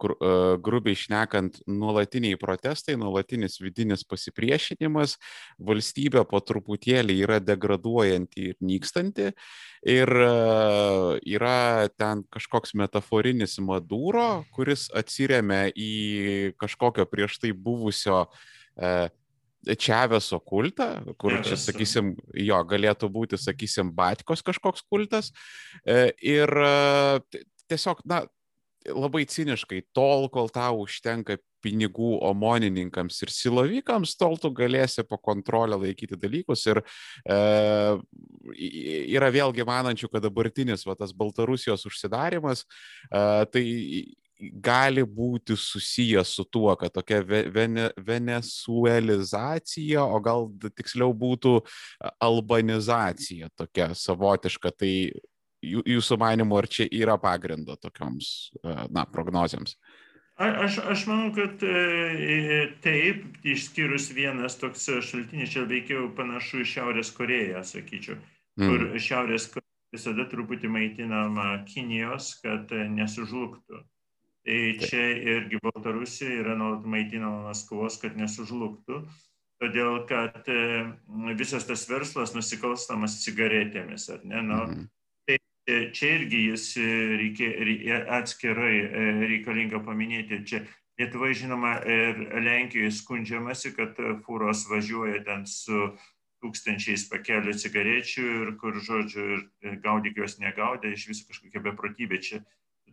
kur, uh, grubiai išnekant, nuolatiniai protestai, nuolatinis vidinis pasipriešinimas, valstybė po truputėlį yra degraduojanti ir nykstanti ir uh, yra ten kažkoks metaforinis Maduro, kuris atsiriamia į kažkokio prieš tai buvusio uh, Čiaveso kultą, kur čia, sakysim, jo, galėtų būti, sakysim, Batkos kažkoks kultas. E, ir e, tiesiog, na, labai ciniškai, tol, kol tau užtenka pinigų omonininkams ir silovykams, tol tu galėsi po kontrolę laikyti dalykus. Ir e, yra vėlgi manančių, kad dabartinis va, tas Baltarusijos užsidarimas, e, tai gali būti susijęs su tuo, kad tokia vene, venezuelizacija, o gal tiksliau būtų albanizacija tokia savotiška. Tai jūsų manimo, ar čia yra pagrindo tokioms na, prognozėms? Aš, aš manau, kad e, taip, išskyrus vienas toks šaltinis, čia veikiau panašu į Šiaurės Koreją, sakyčiau, mm. kur Šiaurės Koreja visada truputį maitinama Kinijos, kad nesužlugtų. Tai čia irgi Baltarusija yra nuolat maitinama Maskvos, kad nesužlugtų, todėl kad e, visas tas verslas nusikalstamas cigaretėmis, ar ne? Nu, mhm. e, čia irgi jis e, reikia, atskirai reikalinga paminėti. Čia Lietuvoje, žinoma, ir Lenkijoje skundžiamasi, kad fūros važiuoja ten su tūkstančiais pakelių cigarečių ir kur, žodžiu, ir gaudyk jos negaudė, iš viso kažkokia beprotybė čia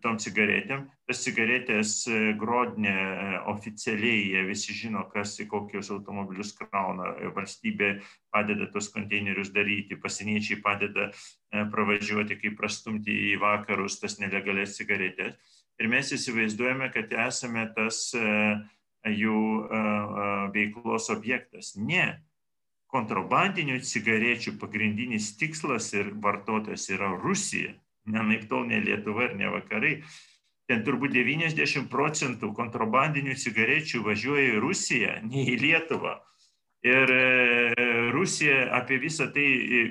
tom cigaretėm. Tas cigaretės e, Grodne e, oficialiai jie visi žino, kas į kokius automobilius krauna. Valstybė padeda tos konteinerius daryti, pasieniečiai padeda e, pravažiuoti, kaip prastumti į vakarus tas nelegalias cigaretės. Ir mes įsivaizduojame, kad esame tas jų veiklos objektas. Ne. Kontrabandinių cigarečių pagrindinis tikslas ir vartotojas yra Rusija nenaip tol ne Lietuva ir ne vakarai. Ten turbūt 90 procentų kontrabandinių cigarečių važiuoja į Rusiją, ne į Lietuvą. Ir e, Rusija apie visą tai,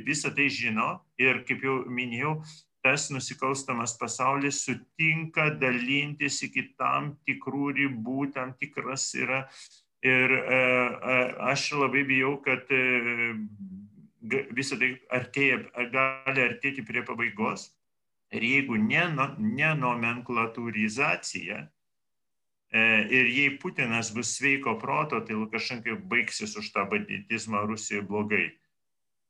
visą tai žino ir, kaip jau minėjau, tas nusikalstamas pasaulis sutinka dalintis iki tam tikrų ribų, tam tikras yra. Ir e, aš labai bijau, kad e, visą tai artėja, gali artėti prie pabaigos. Ir jeigu ne, ne e, ir jei Putinas bus sveiko proto, tai Lukašenkai baigsis už tą banditizmą Rusijoje blogai.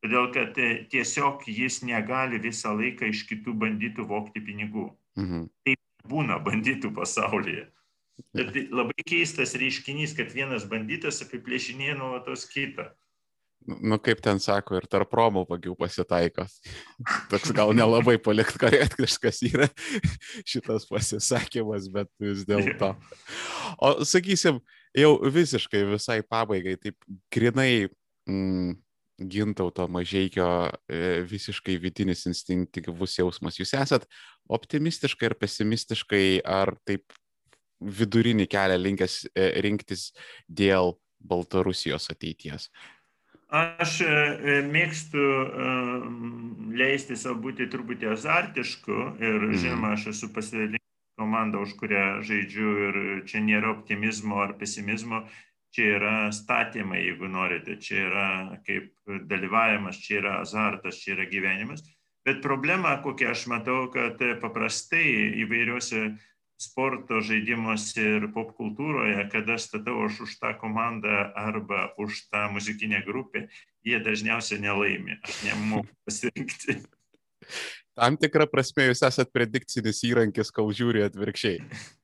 Todėl, kad e, tiesiog jis negali visą laiką iš kitų banditų vokti pinigų. Mhm. Taip būna banditų pasaulyje. Bet tai labai keistas reiškinys, kad vienas banditas apiplėšinėja nuolatos kitą. Nu, nu, kaip ten sako, ir tarp romų vagių pasitaiko. Toks gal nelabai politkorektiškas yra šitas pasisakymas, bet vis dėlto. O sakysim, jau visiškai visai pabaigai, taip grinai mm, gintauto mažeikio e, visiškai vidinis instinktyvus jausmas. Jūs esat optimistiškai ir pesimistiškai, ar taip vidurinį kelią linkęs e, rinktis dėl Baltarusijos ateities? Aš e, e, mėgstu e, leisti savo būti truputį azartišku ir mhm. žinoma, aš esu pasirinkęs komandą, už kurią žaidžiu ir čia nėra optimizmo ar pesimizmo, čia yra statymai, jeigu norite, čia yra kaip dalyvavimas, čia yra azartas, čia yra gyvenimas. Bet problema, kokią aš matau, kad paprastai įvairiuose sporto žaidimuose ir popkultūroje, kada statau aš už tą komandą arba už tą muzikinę grupę, jie dažniausiai nelaimi. Aš nemoku pasirinkti. Tam tikrą prasme jūs esat predikcinis įrankis, kol žiūri atvirkščiai.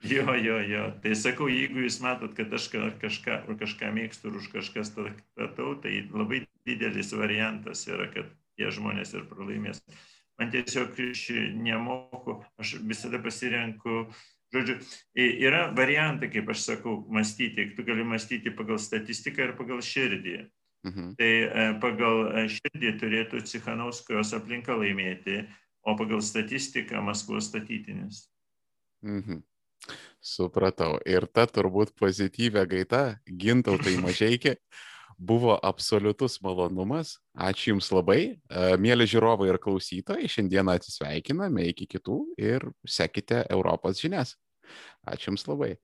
Jo, jo, jo. Tai sakau, jeigu jūs matot, kad aš kažką, kažką mėgstu ir už kažką statau, tai labai didelis variantas yra, kad tie žmonės ir pralaimės man tiesiog iš nemoku, aš visada pasirenku, žodžiu, yra variantai, kaip aš sakau, mąstyti, tu gali mąstyti pagal statistiką ir pagal širdį. Mhm. Tai e, pagal e, širdį turėtų Cichanauskojos aplinka laimėti, o pagal statistiką Maskvos statytinis. Mhm. Supratau. Ir ta turbūt pozityvia gaita, gintautai mažiekiai buvo absoliutus malonumas. Ačiū Jums labai. E, mėly žiūrovai ir klausytojai, šiandieną atsisveikiname iki kitų ir sekite Europos žinias. Ačiū Jums labai.